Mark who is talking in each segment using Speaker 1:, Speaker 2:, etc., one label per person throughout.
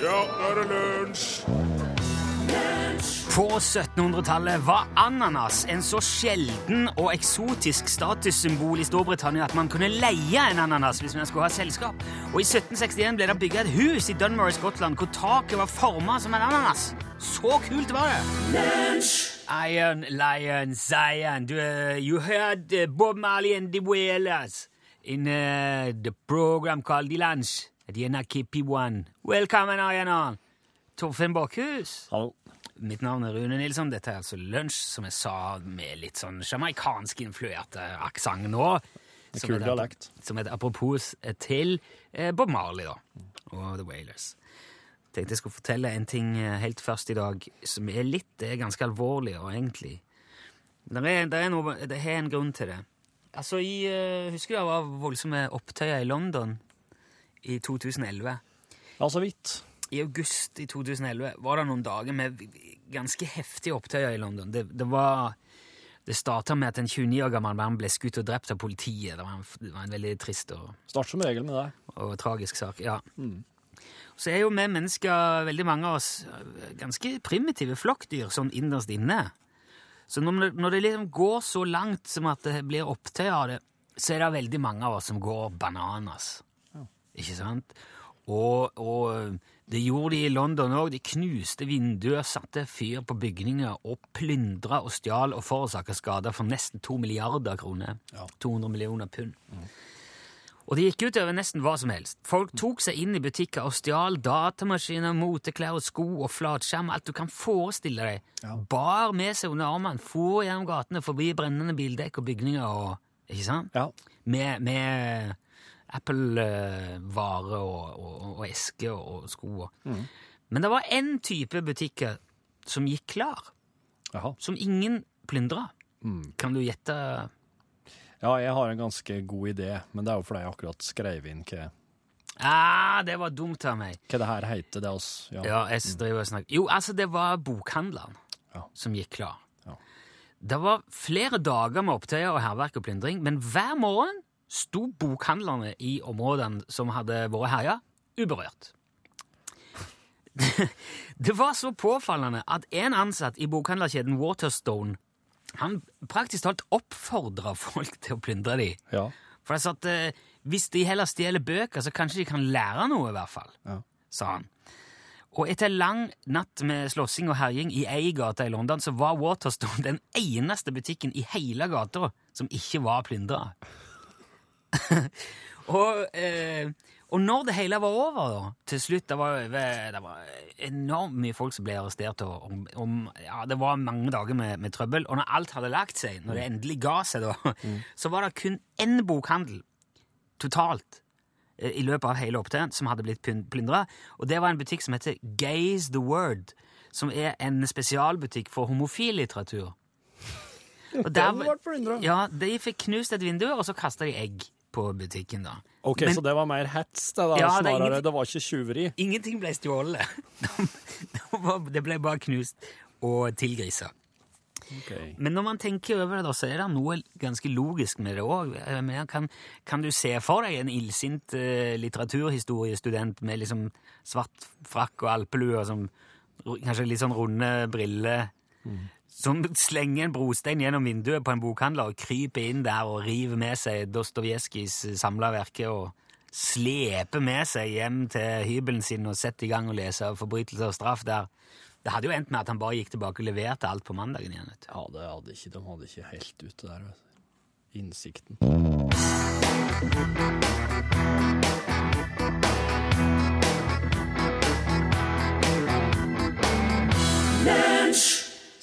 Speaker 1: Ja, nå er det lunsj!
Speaker 2: På 1700-tallet var ananas en så sjelden og eksotisk statussymbol i Storbritannia at man kunne leie en ananas hvis man skulle ha selskap. Og i 1761 ble det bygget et hus i Dunmore i Skottland hvor taket var formet som en ananas. Så kult var det! Iron Lion Zion, du, uh, you heard uh, Bob Marley and the Wailers in uh, the program called The Lunch at Kippiwan. NRKP1. Welcome, Ariana. Torfinn Bakhus.
Speaker 3: Hallo.
Speaker 2: Mitt navn er Rune Nilsson. Dette er altså Lunsj, som jeg sa med litt sånn sjamaikansk-influerte aksent nå. Som
Speaker 3: kul dialekt.
Speaker 2: Som et apropos til eh, Bob Marley, da. Og The Wailers. Tenkte jeg skulle fortelle en ting eh, helt først i dag som er litt Det er ganske alvorlig, og egentlig Det er, det er, noe, det er en grunn til det. Altså, i, eh, Husker det var voldsomme opptøyer i London i 2011?
Speaker 3: Ja, så vidt.
Speaker 2: I august i 2011 var det noen dager med ganske heftige opptøyer i London. Det, det var det starta med at en 29 år gammel mann ble skutt og drept av politiet. Det var en, det var en veldig trist og,
Speaker 3: Start som regel med det.
Speaker 2: og tragisk sak. ja. Så er jo vi mennesker, veldig mange av oss, ganske primitive flokkdyr sånn innerst inne. Så når, det- når det liksom går så langt som at det blir opptøyer av det, så er det veldig mange av oss som går bananas. Ikke sant? Og, og det gjorde de i London òg. De knuste vinduer, satte fyr på bygninger og plyndra og stjal og forårsaka skader for nesten to milliarder kroner. 200 millioner pund. Og det gikk ut over nesten hva som helst. Folk tok seg inn i butikker og stjal datamaskiner, moteklær og sko og flatskjerm, alt du kan forestille deg. Bar med seg under armene, for gjennom gatene forbi brennende bildekk og bygninger og Ikke sant?
Speaker 3: Ja.
Speaker 2: Med, med Apple-varer og, og, og esker og, sko. Mm. Men det var én type butikker som gikk klar,
Speaker 3: Aha.
Speaker 2: som ingen plyndra. Kan du gjette?
Speaker 3: Ja, jeg har en ganske god idé, men det er jo fordi jeg akkurat skrev inn hva,
Speaker 2: Ah, det var dumt av meg.
Speaker 3: hva det her heter. Det også. oss, ja.
Speaker 2: Ja, jeg driver og snakker. Jo, altså, det var bokhandleren
Speaker 3: Ja.
Speaker 2: som gikk klar.
Speaker 3: Ja.
Speaker 2: Det var flere dager med opptøyer og hærverk og plyndring, men hver morgen sto bokhandlerne i områdene som hadde vært herja, uberørt. Det var så påfallende at en ansatt i bokhandlerkjeden Waterstone han praktisk talt oppfordra folk til å plyndre dem.
Speaker 3: Ja.
Speaker 2: For jeg sa at eh, hvis de heller stjeler bøker, så kanskje de kan lære noe, i hvert fall,
Speaker 3: Ja.
Speaker 2: sa han. Og etter lang natt med slåssing og herjing i ei gate i London, så var Waterstone den eneste butikken i hele gata som ikke var plyndra. og, eh, og når det hele var over, da, til slutt Det var, det var enormt mye folk som ble arrestert. Og, om, ja, det var mange dager med, med trøbbel. Og når alt hadde lagt seg, når det endelig ga seg, da, så var det kun én bokhandel totalt eh, i løpet av hele opptøyen som hadde blitt plyndra. Og det var en butikk som heter Gaze the Word, som er en spesialbutikk for homofil litteratur. Og der, ja, de fikk knust et vindu, og så kasta de egg på butikken, da.
Speaker 3: Ok,
Speaker 2: Men-
Speaker 3: så det var mer hets, det da,
Speaker 2: Ja, det er
Speaker 3: snarere.
Speaker 2: ingenting-
Speaker 3: Det var ikke tjuveri.
Speaker 2: Ingenting ble stjålet. Det ble bare knust og tilgrisa.
Speaker 3: Okay.
Speaker 2: Men når man tenker over det, da, så er det noe ganske logisk med det òg. Kan, kan du se for deg en illsint eh, litteraturhistoriestudent med liksom svart frakk og alpelue som, kanskje litt sånn runde briller, som slenger en brostein gjennom vinduet på en bokhandler og kryper inn der og river med seg Dostojevskijs samla verke og sleper med seg hjem til hybelen sin og setter i gang å lese 'Forbrytelse og straff' der. Det hadde jo endt med at han bare gikk tilbake og leverte alt på mandagen igjen. vet du.
Speaker 3: Ja, det hadde ikke, de hadde ikke helt ute der. vet du. Innsikten.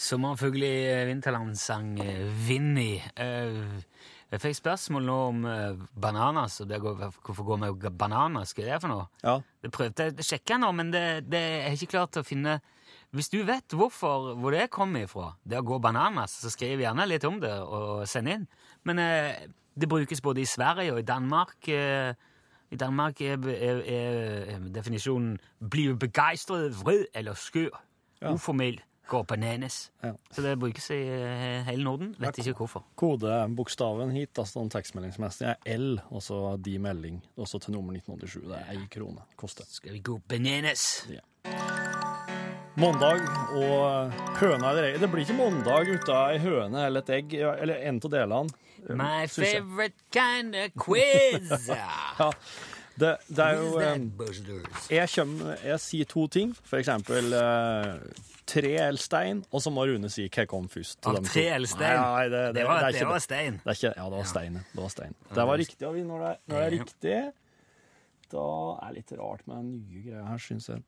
Speaker 2: Sommerfugl i vinterland sang eh, Vinni. Eh, Jeg fikk spørsmål nå om eh, bananas, og det går, hvorfor går vi med bananas? Hva er det for noe?
Speaker 3: Ja.
Speaker 2: Det prøvde jeg å sjekke nå, men det, det er ikke klart å finne Hvis du vet hvorfor, hvor det kommer ifra, det å gå bananas, så skriv gjerne litt om det og send inn. Men eh, det brukes både i Sverige og i Danmark. Eh, I Danmark er, er, er definisjonen 'bli begeistret, vred eller skør'.
Speaker 3: Ja.
Speaker 2: Uformell. Går bananas.
Speaker 3: Ja.
Speaker 2: Så det brukes i eh, hele Norden. Vet ikke hvorfor.
Speaker 3: Kodebokstaven hit, altså den tekstmeldingsmessig er L, og så de melding, også til nummer 1987. Det er ei krone. Koster.
Speaker 2: Skal vi gå Ja.
Speaker 3: Mandag og høna eller egg. Det blir ikke mandag uten ei høne eller et egg, eller en av delene.
Speaker 2: My favorite kind of quiz!
Speaker 3: Ja, det, det er jo eh, jeg, kommer, jeg sier to ting, for eksempel eh, tre elstein, stein, og så må Rune si hva kom først.
Speaker 2: Av tre elstein? stein?
Speaker 3: Nei, nei, det, det,
Speaker 2: var,
Speaker 3: det
Speaker 2: det var stein.
Speaker 3: Ikke, ja, det var stein. Det var stein. Det var riktig, og vi- når det, når det er riktig, da er det litt rart med den nye greia her, syns jeg.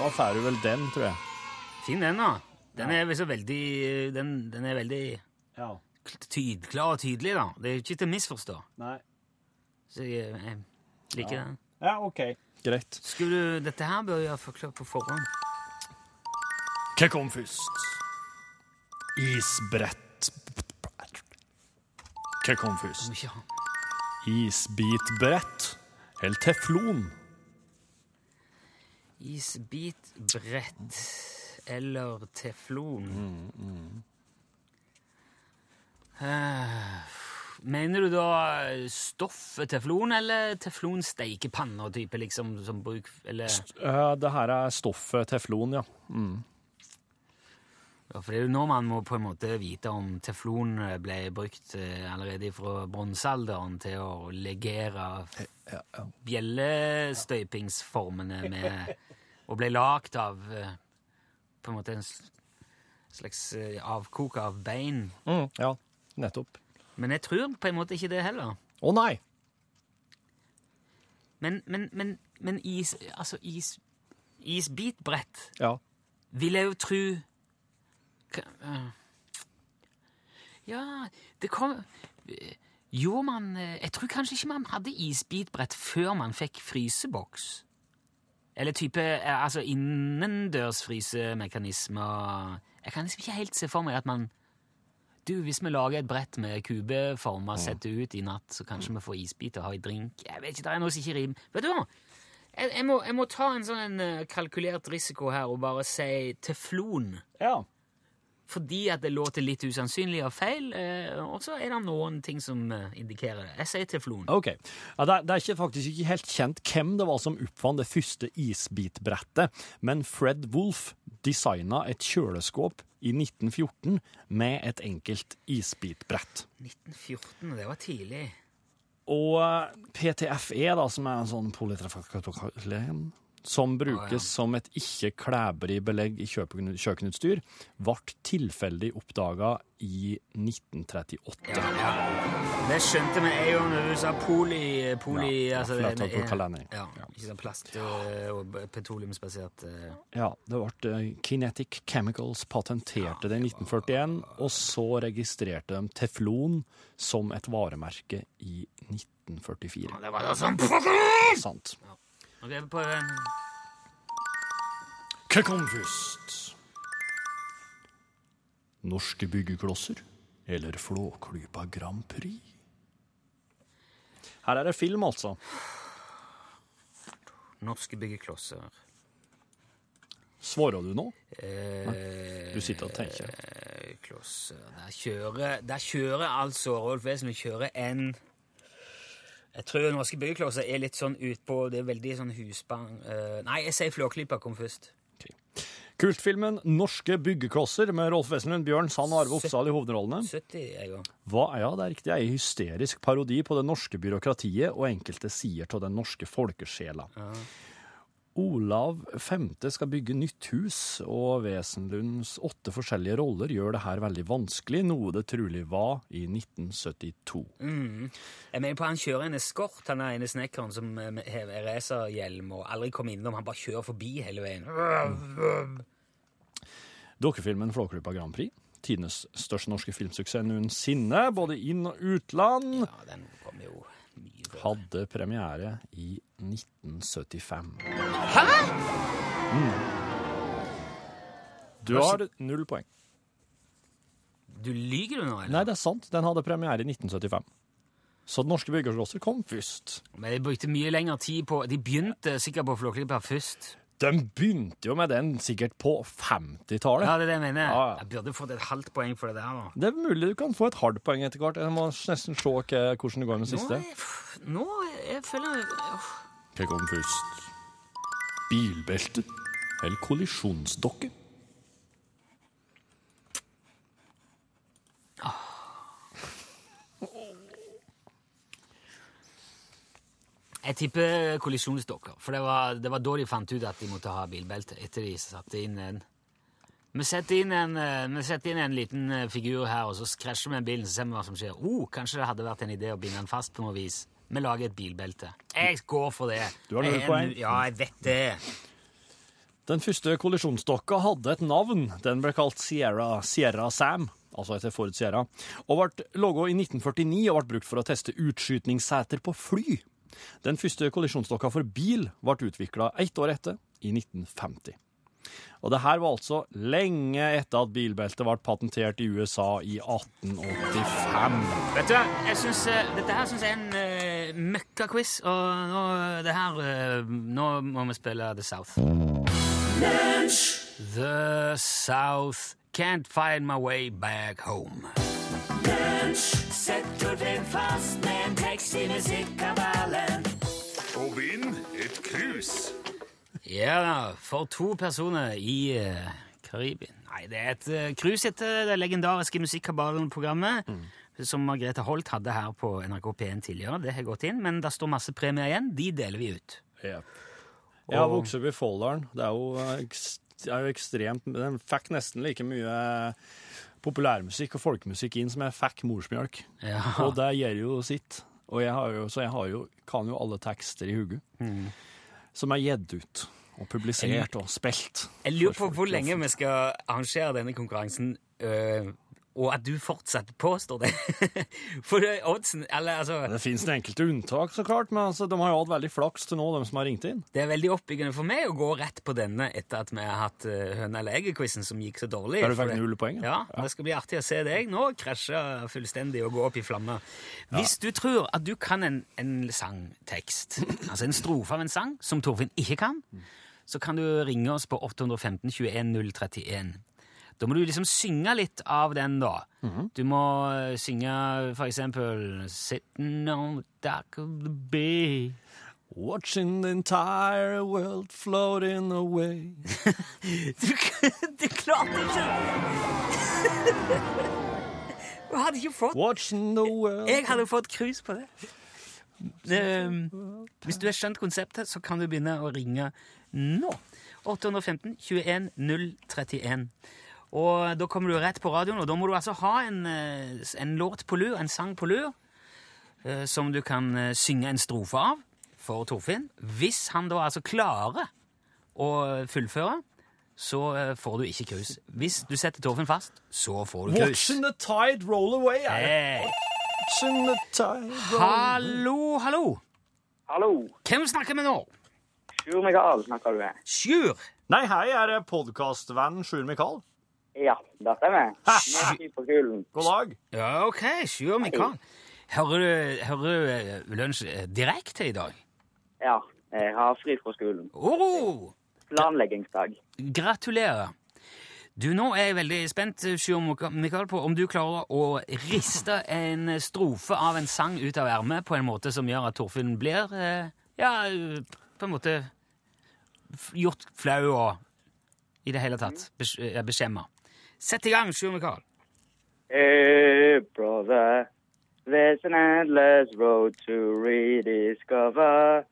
Speaker 3: Da får du vel den, tror jeg.
Speaker 2: Fin den, da. Den er så veldig Den, den er veldig
Speaker 3: Ja.
Speaker 2: tyd, klar og tydelig, da. Det er ikke til å misforstå.
Speaker 3: Nei.
Speaker 2: Så jeg, jeg liker
Speaker 3: Ja.
Speaker 2: den.
Speaker 3: Ja, OK. Greit.
Speaker 2: Skulle du, Dette her bør jeg forklare på forhånd.
Speaker 3: Hva kom først? Isbrett Hva kom først? Isbitbrett eller teflon?
Speaker 2: Isbitbrett eller teflon.
Speaker 3: Mm,
Speaker 2: Eh, Mener du da stoffet teflon, eller teflonsteikepanner type, liksom, som bruk Eller
Speaker 3: Ja, det her er stoffet teflon, ja.
Speaker 2: Ja, for det er jo nå man må på en måte vite om teflon ble brukt eh, allerede fra bronsealderen til å legere bjellestøypingsformene med Og ble lagd av eh, på en måte en slags eh, avkok av bein.
Speaker 3: Mm, ja, nettopp.
Speaker 2: Men jeg tror på en måte ikke det heller.
Speaker 3: Å nei!
Speaker 2: Men, men, men, men is Altså, is isbitbrett
Speaker 3: Ja.
Speaker 2: vil jeg jo tro øh. Ja, det kom Gjorde man øh, Jeg tror kanskje ikke man hadde isbitbrett før man fikk fryseboks. Eller type øh, altså innendørs frysemekanismer. Jeg kan liksom ikke helt se for meg at man Du, hvis vi lager et brett med kubeformer, og setter ut i natt, så kanskje vi får isbiter og har en drink. Jeg vet ikke, det er noe som ikke rimer. Vet du hva? Jeg, jeg, må, jeg må ta en sånn øh, kalkulert risiko her og bare si teflon
Speaker 3: Ja.
Speaker 2: Fordi at det låter litt usannsynlig og feil, eh, og så er det noen ting som eh, indikerer det. Jeg sier teflon.
Speaker 3: OK. Ja, det, er, det er ikke, faktisk ikke helt kjent hvem det var som oppfant det første isbitbrettet, men Fred Wolff designa et kjøleskap i 1914 med et enkelt isbitbrett.
Speaker 2: 1914, det var tidlig.
Speaker 3: Og eh, PTFE, da, som er en sånn polytrafakatolen, som brukes som et ikke-klæbrig belegg i kjøkkenutstyr, ble tilfeldig oppdaga i 1938.
Speaker 2: Ja, ja. Det skjønte vi en gang når du sa poli... poli
Speaker 3: Ja, ja,
Speaker 2: altså, det-
Speaker 3: top kalender.
Speaker 2: Ja,
Speaker 3: Ja.
Speaker 2: ikke plast og petroleumsbasert uh.
Speaker 3: Ja, det ble eh, Kinetic Chemicals patenterte det i 1941, og så registrerte de teflon som et varemerke i 1944.
Speaker 2: Det var da sånn
Speaker 3: Sant.
Speaker 2: Ok, på.
Speaker 3: Hva kom først? Norske byggeklosser eller Flåklypa Grand Prix? Her er det film, altså.
Speaker 2: Norske byggeklosser.
Speaker 3: Svarer du nå?
Speaker 2: Eh,
Speaker 3: Du sitter og tenker.
Speaker 2: eh, Klosser Der kjører, der kjører altså Rolf Wesenlund kjører en Jeg tror norske byggeklosser er litt sånn utpå Det er veldig sånn husbang eh, Nei, jeg sier Flåklypa kom først.
Speaker 3: Kultfilmen 'Norske byggeklosser' med Rolf Wesenlund, Bjørn Sand og Arve Oppsal i hovedrollene.
Speaker 2: 70, jeg gang.
Speaker 3: Hva, ja, det er riktig. En hysterisk parodi på det norske byråkratiet og enkelte sider av den norske folkesjela. Olav 5. skal bygge nytt hus, og Wesenlunds åtte forskjellige roller gjør det her veldig vanskelig, noe det trolig var i 1972.
Speaker 2: Jeg mener på Han kjører en eskort, han er ene snekkeren som eh, har racerhjelm og aldri kommer innom. Han bare kjører forbi hele veien.
Speaker 3: Dokkefilmen Flåklypa Grand Prix, tidenes største norske filmsuksess noensinne, både inn- og utland,
Speaker 2: Ja, den kom jo.
Speaker 3: Hadde premiere i 1975.
Speaker 2: Hæ?!
Speaker 3: Du har null poeng.
Speaker 2: Du lyver nå, eller?
Speaker 3: Nei, det er sant. Den hadde premiere i 1975. Så den norske byggeklosser kom først.
Speaker 2: Men de brukte mye lengre tid på De begynte sikkert på Flåklypa først.
Speaker 3: De begynte jo med den sikkert på 50-tallet.
Speaker 2: Ja, det er det jeg mener.
Speaker 3: Ja, ja.
Speaker 2: Jeg burde fått et halvt poeng for det der nå.
Speaker 3: Det er mulig du kan få et halvt poeng etter hvert. Jeg må nesten se hva- hvordan det går med
Speaker 2: Nå,
Speaker 3: siste.
Speaker 2: er, pff, nå jeg føler jeg.
Speaker 3: Hva kom først? Bilbelte eller kollisjonsdokke?
Speaker 2: Jeg tipper kollisjonsdokker, for det var, det var da de fant ut at de måtte ha bilbelte. etter de satte inn en... Vi setter inn en, eh, vi setter inn en liten eh, figur her, og så krasjer vi med bilen, så ser vi hva som skjer. Oh, kanskje det hadde vært en idé å binde den fast på noe vis. Vi lager et bilbelte. Jeg går for det.
Speaker 3: Du har null poeng.
Speaker 2: Ja, jeg vet det.
Speaker 3: Den første kollisjonsdokka hadde et navn. Den ble kalt Sierra, Sierra Sam, altså etter Ford Sierra, og ble laget i 1949 og ble brukt for å teste utskytningsseter på fly. Den første kollisjonsdokka for bil ble utvikla ett år etter, i 1950. Og det her var altså lenge etter at bilbeltet ble patentert i USA i 1885.
Speaker 2: Vet du hva, jeg synes, eh, dette her synes jeg er en uh, møkkaquiz, og nå, det her, uh, nå må vi spille The South. The South can't find my way back home. Setter den fast med en tekst i musikkabalen.
Speaker 1: Og vinn et krus.
Speaker 2: Ja da, for to personer i uh, Karibien. Nei, det er et uh, cruise etter det legendariske Musikkabalen-programmet som Margrethe Holt hadde her på NRK P1 tidligere. Det har gått inn, men det står masse premier igjen. De deler vi ut.
Speaker 3: Ja. Jeg har vokst opp i Folldalen. Det er jo, eh, er jo ekstremt Den fikk nesten like mye eh, populærmusikk og folkemusikk inn som jeg fikk morsmjølk.
Speaker 2: Ja.
Speaker 3: Og det gjør jo sitt. Og jeg har jo, så jeg har jo, kan jo alle tekster i hodet. Som er gitt ut og publisert og spilt.
Speaker 2: Jeg lurer på hvor lenge vi skal arrangere denne konkurransen, øh, og at du fortsatt påstår det. For oddsen Eller altså
Speaker 3: Det det enkelte unntak, så klart, men altså, de har jo hatt veldig flaks til nå, de som har ringt inn.
Speaker 2: Det er veldig oppbyggende for meg å gå rett på denne etter at vi har hatt uh, høna eller egget-quizen som gikk så dårlig.
Speaker 3: Der du fikk null poeng,
Speaker 2: Ja,
Speaker 3: ja.
Speaker 2: Det skal bli artig å se deg nå krasje fullstendig og gå opp i flammer. Hvis du tror at du kan en, en sangtekst, altså en strofe av en sang, som Torfinn ikke kan, så kan du ringe oss på 815 21 031. Da må du liksom synge litt av den, da.
Speaker 3: Mhm.
Speaker 2: Du må eh, synge for eksempel Sitting on the dock of the bay.
Speaker 3: Watching the entire world floating away.
Speaker 2: Du, du klarte ikke! Du hadde ikke fått
Speaker 3: Watching the world
Speaker 2: Jeg hadde fått krus på det. det. Hvis du har skjønt konseptet, så kan du begynne å ringe nå. 815 21 031. Og da kommer du rett på radioen, og da må du altså ha en, eh, en låt på lur, en sang på lur, eh, som du kan eh, synge en strofe av for Torfinn. Hvis han da altså klarer å fullføre, så får du ikke krus. Hvis du setter Torfinn fast, så får du krus.
Speaker 3: Watching the tide roll away. er?
Speaker 2: Hey.
Speaker 3: Watching the tide roll
Speaker 2: Hallo, hallo!
Speaker 4: Hallo.
Speaker 2: Hvem snakker vi nå?
Speaker 4: Sjur Mikael snakker du med.
Speaker 2: Sjur!
Speaker 3: Nei, hei, er det podkastvenn Sjur Mikael.
Speaker 4: Ja, det stemmer. Med ski på skolen.
Speaker 3: God dag.
Speaker 2: Ja, ok, Sjur Mikael. Hører du, hører du eh, lunsj eh, direkte i dag?
Speaker 4: Ja, jeg har fri fra skolen.
Speaker 2: Oh,
Speaker 4: Planleggingsdag.
Speaker 2: gratulerer. Du, Nå er jeg veldig spent Sjur Mikael, på om du klarer å riste en strofe av en sang ut av ermet på en måte som gjør at Torfinn blir eh, ja, på en måte gjort flau og i det hele tatt ja, beskjemma. Sett i gang, Sjur Mikael.
Speaker 4: Hey, brother, there's an endless road to rediscover.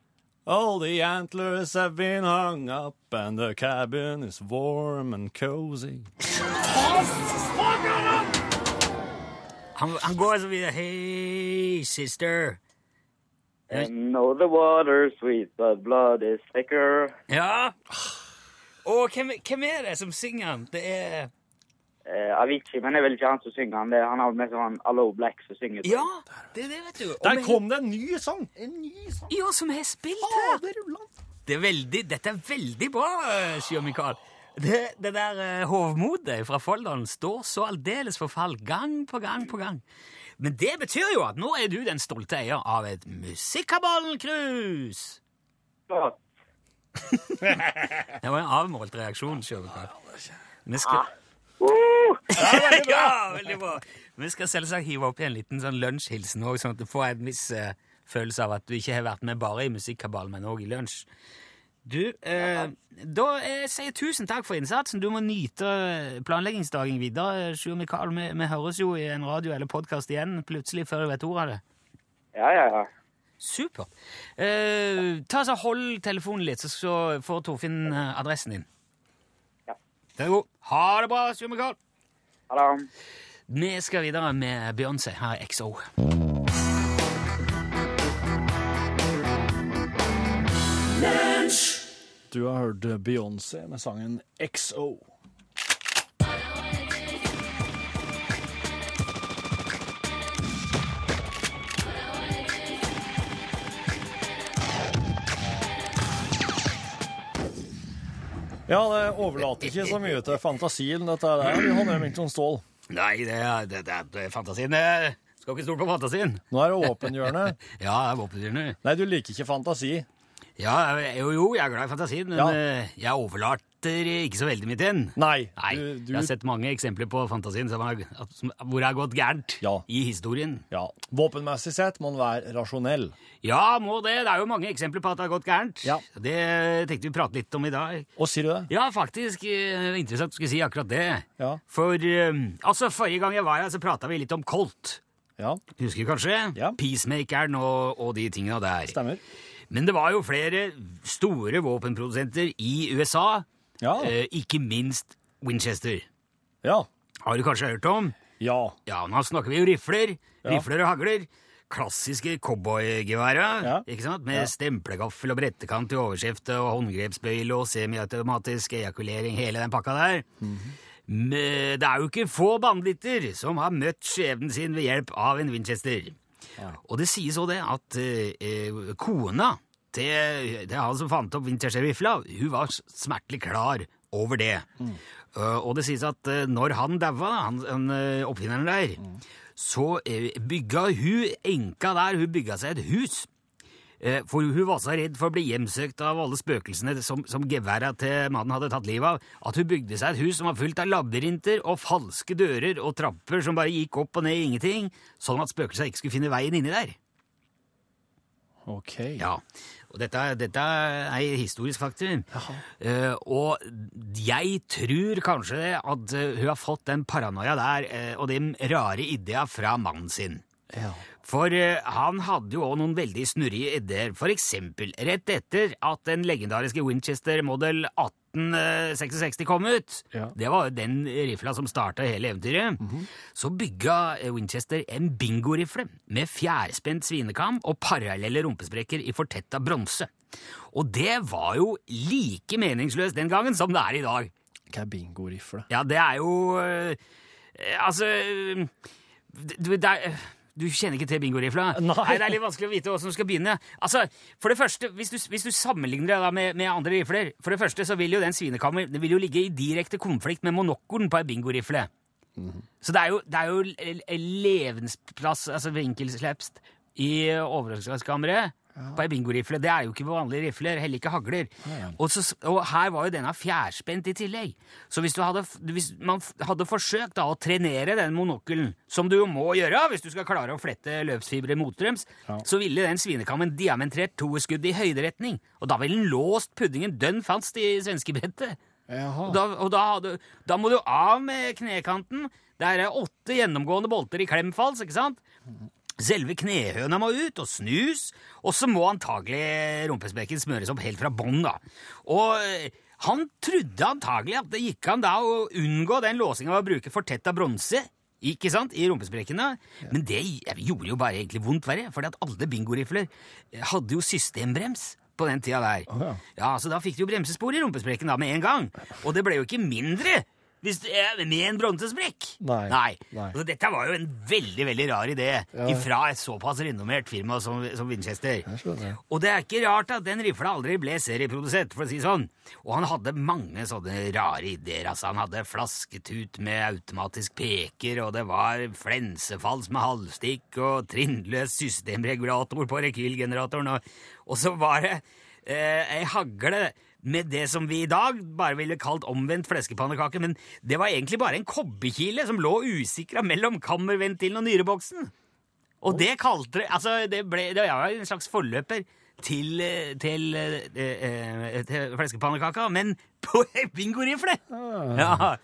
Speaker 3: All the antlers have been hung up and the cabin is warm and cozy.
Speaker 2: Han, han går så videre. Hey, sister.
Speaker 4: And know the water's sweet, but blood is thicker.
Speaker 2: Ja. Og hvem, hvem er det som synger den? Det er
Speaker 4: Eh, Avicii, men det er vel ikke han som synger han. Det han har med sånn Allo Black som synger.
Speaker 2: Ja, det det, vet du. Og
Speaker 3: Der
Speaker 2: vi-
Speaker 3: kom det en ny sang! En ny sang.
Speaker 2: Ja, som har spilt her. Det er veldig, dette er veldig bra, eh, Sjur Mikael. Det, det der uh, hovmodet fra Folldalen står så aldeles for fall gang på gang på gang. Men det betyr jo at nå er du den stolte eier av et
Speaker 4: musikkaballkrus
Speaker 2: Det var en avmålt reaksjon, Sjøvekarl. Vi skal Ja, veldig bra! Vi skal selvsagt hive opp i en liten sånn lunsjhilsen òg, sånn at du får en viss uh, følelse av at du ikke har vært med bare i Musikkabalen, men òg i lunsj. Du, eh, da eh, sier jeg tusen takk for innsatsen. Du må nyte planleggingsdagen videre. Sjur Mikael, vi, vi høres jo i en radio eller podkast igjen plutselig før du vet ordet av det.
Speaker 4: ja, ja, ja.
Speaker 2: Supert. Eh, ta så Hold telefonen litt, så, så får Torfinn eh, adressen din.
Speaker 4: Ja.
Speaker 2: Det er god. Ha det bra, Sjur Mikael.
Speaker 4: Ha det.
Speaker 2: Vi skal videre med Beyoncé. Her er XO.
Speaker 3: Du har hørt Beyoncé med sangen XO. Ja, det overlater ikke så mye til fantasien, dette der, Johan Remington Ståhl.
Speaker 2: Nei, det er, det, det, det er fantasien. Det skal ikke stole på fantasien.
Speaker 3: Nå er det åpenhjørne.
Speaker 2: Ja, det er våpendyrene.
Speaker 3: Nei, du liker ikke fantasi.
Speaker 2: Ja, jo, jo, jeg er glad i fantasien, men
Speaker 3: Ja.
Speaker 2: eh, jeg overlater ikke så veldig mitt inn.
Speaker 3: Nei,
Speaker 2: Nei,
Speaker 3: du,
Speaker 2: Jeg har sett mange eksempler på fantasien som har, som, hvor det har gått gærent
Speaker 3: Ja.
Speaker 2: i historien.
Speaker 3: Ja, våpenmessig sett må en være rasjonell.
Speaker 2: Ja, må det. Det er jo mange eksempler på at det har gått gærent.
Speaker 3: Ja.
Speaker 2: Det tenkte vi prate litt om i dag.
Speaker 3: Og sier du det?
Speaker 2: Ja, faktisk. eh, Interessant du skulle si akkurat det.
Speaker 3: Ja.
Speaker 2: For um, altså, forrige gang jeg var her, så prata vi litt om Colt.
Speaker 3: Ja,
Speaker 2: Husker du kanskje?
Speaker 3: Ja.
Speaker 2: Peacemakeren og, og de tinga der.
Speaker 3: stemmer.
Speaker 2: Men det var jo flere store våpenprodusenter i USA,
Speaker 3: Ja.
Speaker 2: eh, ikke minst Winchester.
Speaker 3: Ja.
Speaker 2: Har du kanskje hørt om?
Speaker 3: Ja.
Speaker 2: Ja, nå snakker vi jo rifler.
Speaker 3: Ja.
Speaker 2: Rifler og hagler. Klassiske cowboygeværer,
Speaker 3: Ja.
Speaker 2: ikke sant? Med
Speaker 3: Ja.
Speaker 2: stemplegaffel og brettekant i overskjeftet og håndgrepsbøyle og semiautomatisk ejakulering, hele den pakka der.
Speaker 3: Mhm.
Speaker 2: Men det er jo ikke få banditter som har møtt skjebnen sin ved hjelp av en Winchester. Og det sies òg det at eh, eh, kona til, til han som fant opp Winchester-rifla, hun var smertelig klar over det. Eh, og det sies at uh, når han daua, da, han, han uh, oppfinneren der, så eh, bygga hun enka der, hun bygga seg et hus. Eh, For hun var så redd for å bli hjemsøkt av alle spøkelsene som, som geværa til mannen hadde tatt livet av, at hun bygde seg et hus som var fullt av labyrinter og falske dører og trapper som bare gikk opp og ned i ingenting, sånn at spøkelsene ikke skulle finne veien inni der.
Speaker 3: Ok.
Speaker 2: Ja, og dette, dette er historisk faktum. Uh, og jeg tror kanskje at eh, hun har fått den paranoia der uh, og de rare idea fra mannen sin.
Speaker 3: Ja.
Speaker 2: For eh, han hadde jo også noen veldig snurrige ideer. For eksempel, rett etter at den legendariske Winchester Model 1866 kom ut,
Speaker 3: Ja.
Speaker 2: det var jo den rifla som starta hele eventyret, så bygga eh, Winchester en bingorifle med fjærspent svinekam og parallelle rumpesprekker i fortetta bronse. Og det var jo like meningsløst den gangen som det er i dag.
Speaker 3: Hva er bingorifle?
Speaker 2: Ja, det er jo øh, Altså du, det er, du kjenner ikke til bingorifla?
Speaker 3: Nei.
Speaker 2: Det er litt vanskelig å vite hvordan du skal begynne. Altså, for det første, Hvis du, hvis du sammenligner det med, med andre rifler For det første så vil jo den svinekammeren det vil jo ligge i direkte konflikt med monokkelen på ei bingorifle. Så det er jo, det er jo levensplass, altså vinkelslepst, i på ei bingorifle. Det er jo ikke vanlige rifler, heller ikke hagler. Og, så, og her var jo denne fjærspent i tillegg. Så hvis, du hadde, hvis man hadde forsøkt da, å trenere den monokkelen, som du jo må gjøre hvis du skal klare å flette løpsfibre motstrøms, så ville den svinekammen diametrert to skudd i høyderetning. Og da ville den låst puddingen dønn fast i svenskebrettet. Og, da, og da, hadde, da må du av med knekanten. Der er åtte gjennomgående bolter i klemfals, ikke sant? Selve knehøna må ut og snus, og så må antagelig rumpesprekken smøres opp helt fra bånn, da. Og eh, han trodde antagelig at det gikk an da å unngå den låsinga ved å bruke fortetta bronse. Ikke sant? I rumpesprekkene. Men det gjorde jo bare egentlig vondt verre, for alle bingorifler hadde jo systembrems på den tida der.
Speaker 3: ja.
Speaker 2: Ja, Så da fikk de jo bremsespor i rumpesprekken da med en gang. Og det ble jo ikke mindre hvis du, er med en bronsesprekk.
Speaker 3: Nei. Nei.
Speaker 2: Så dette var jo en veldig veldig rar idé fra et såpass renommert firma som, som Winchester. Og det er ikke rart at den rifla aldri ble serieprodusert, for å si sånn. Og han hadde mange sånne rare ideer. altså Han hadde flasketut med automatisk peker, og det var flensefals med halvstikk og trinnløs systemregulator på rekylgeneratoren, og, og så var det eh, ei hagle med det som vi i dag bare ville kalt omvendt fleskepannekake, men det var egentlig bare en kobberkile som lå usikra mellom kammerventilen og nyreboksen. Og det kalte Altså, det, ble, det var en slags forløper til, til, til, eh, eh, til fleskepannekaka, men på bingorifle! Ja.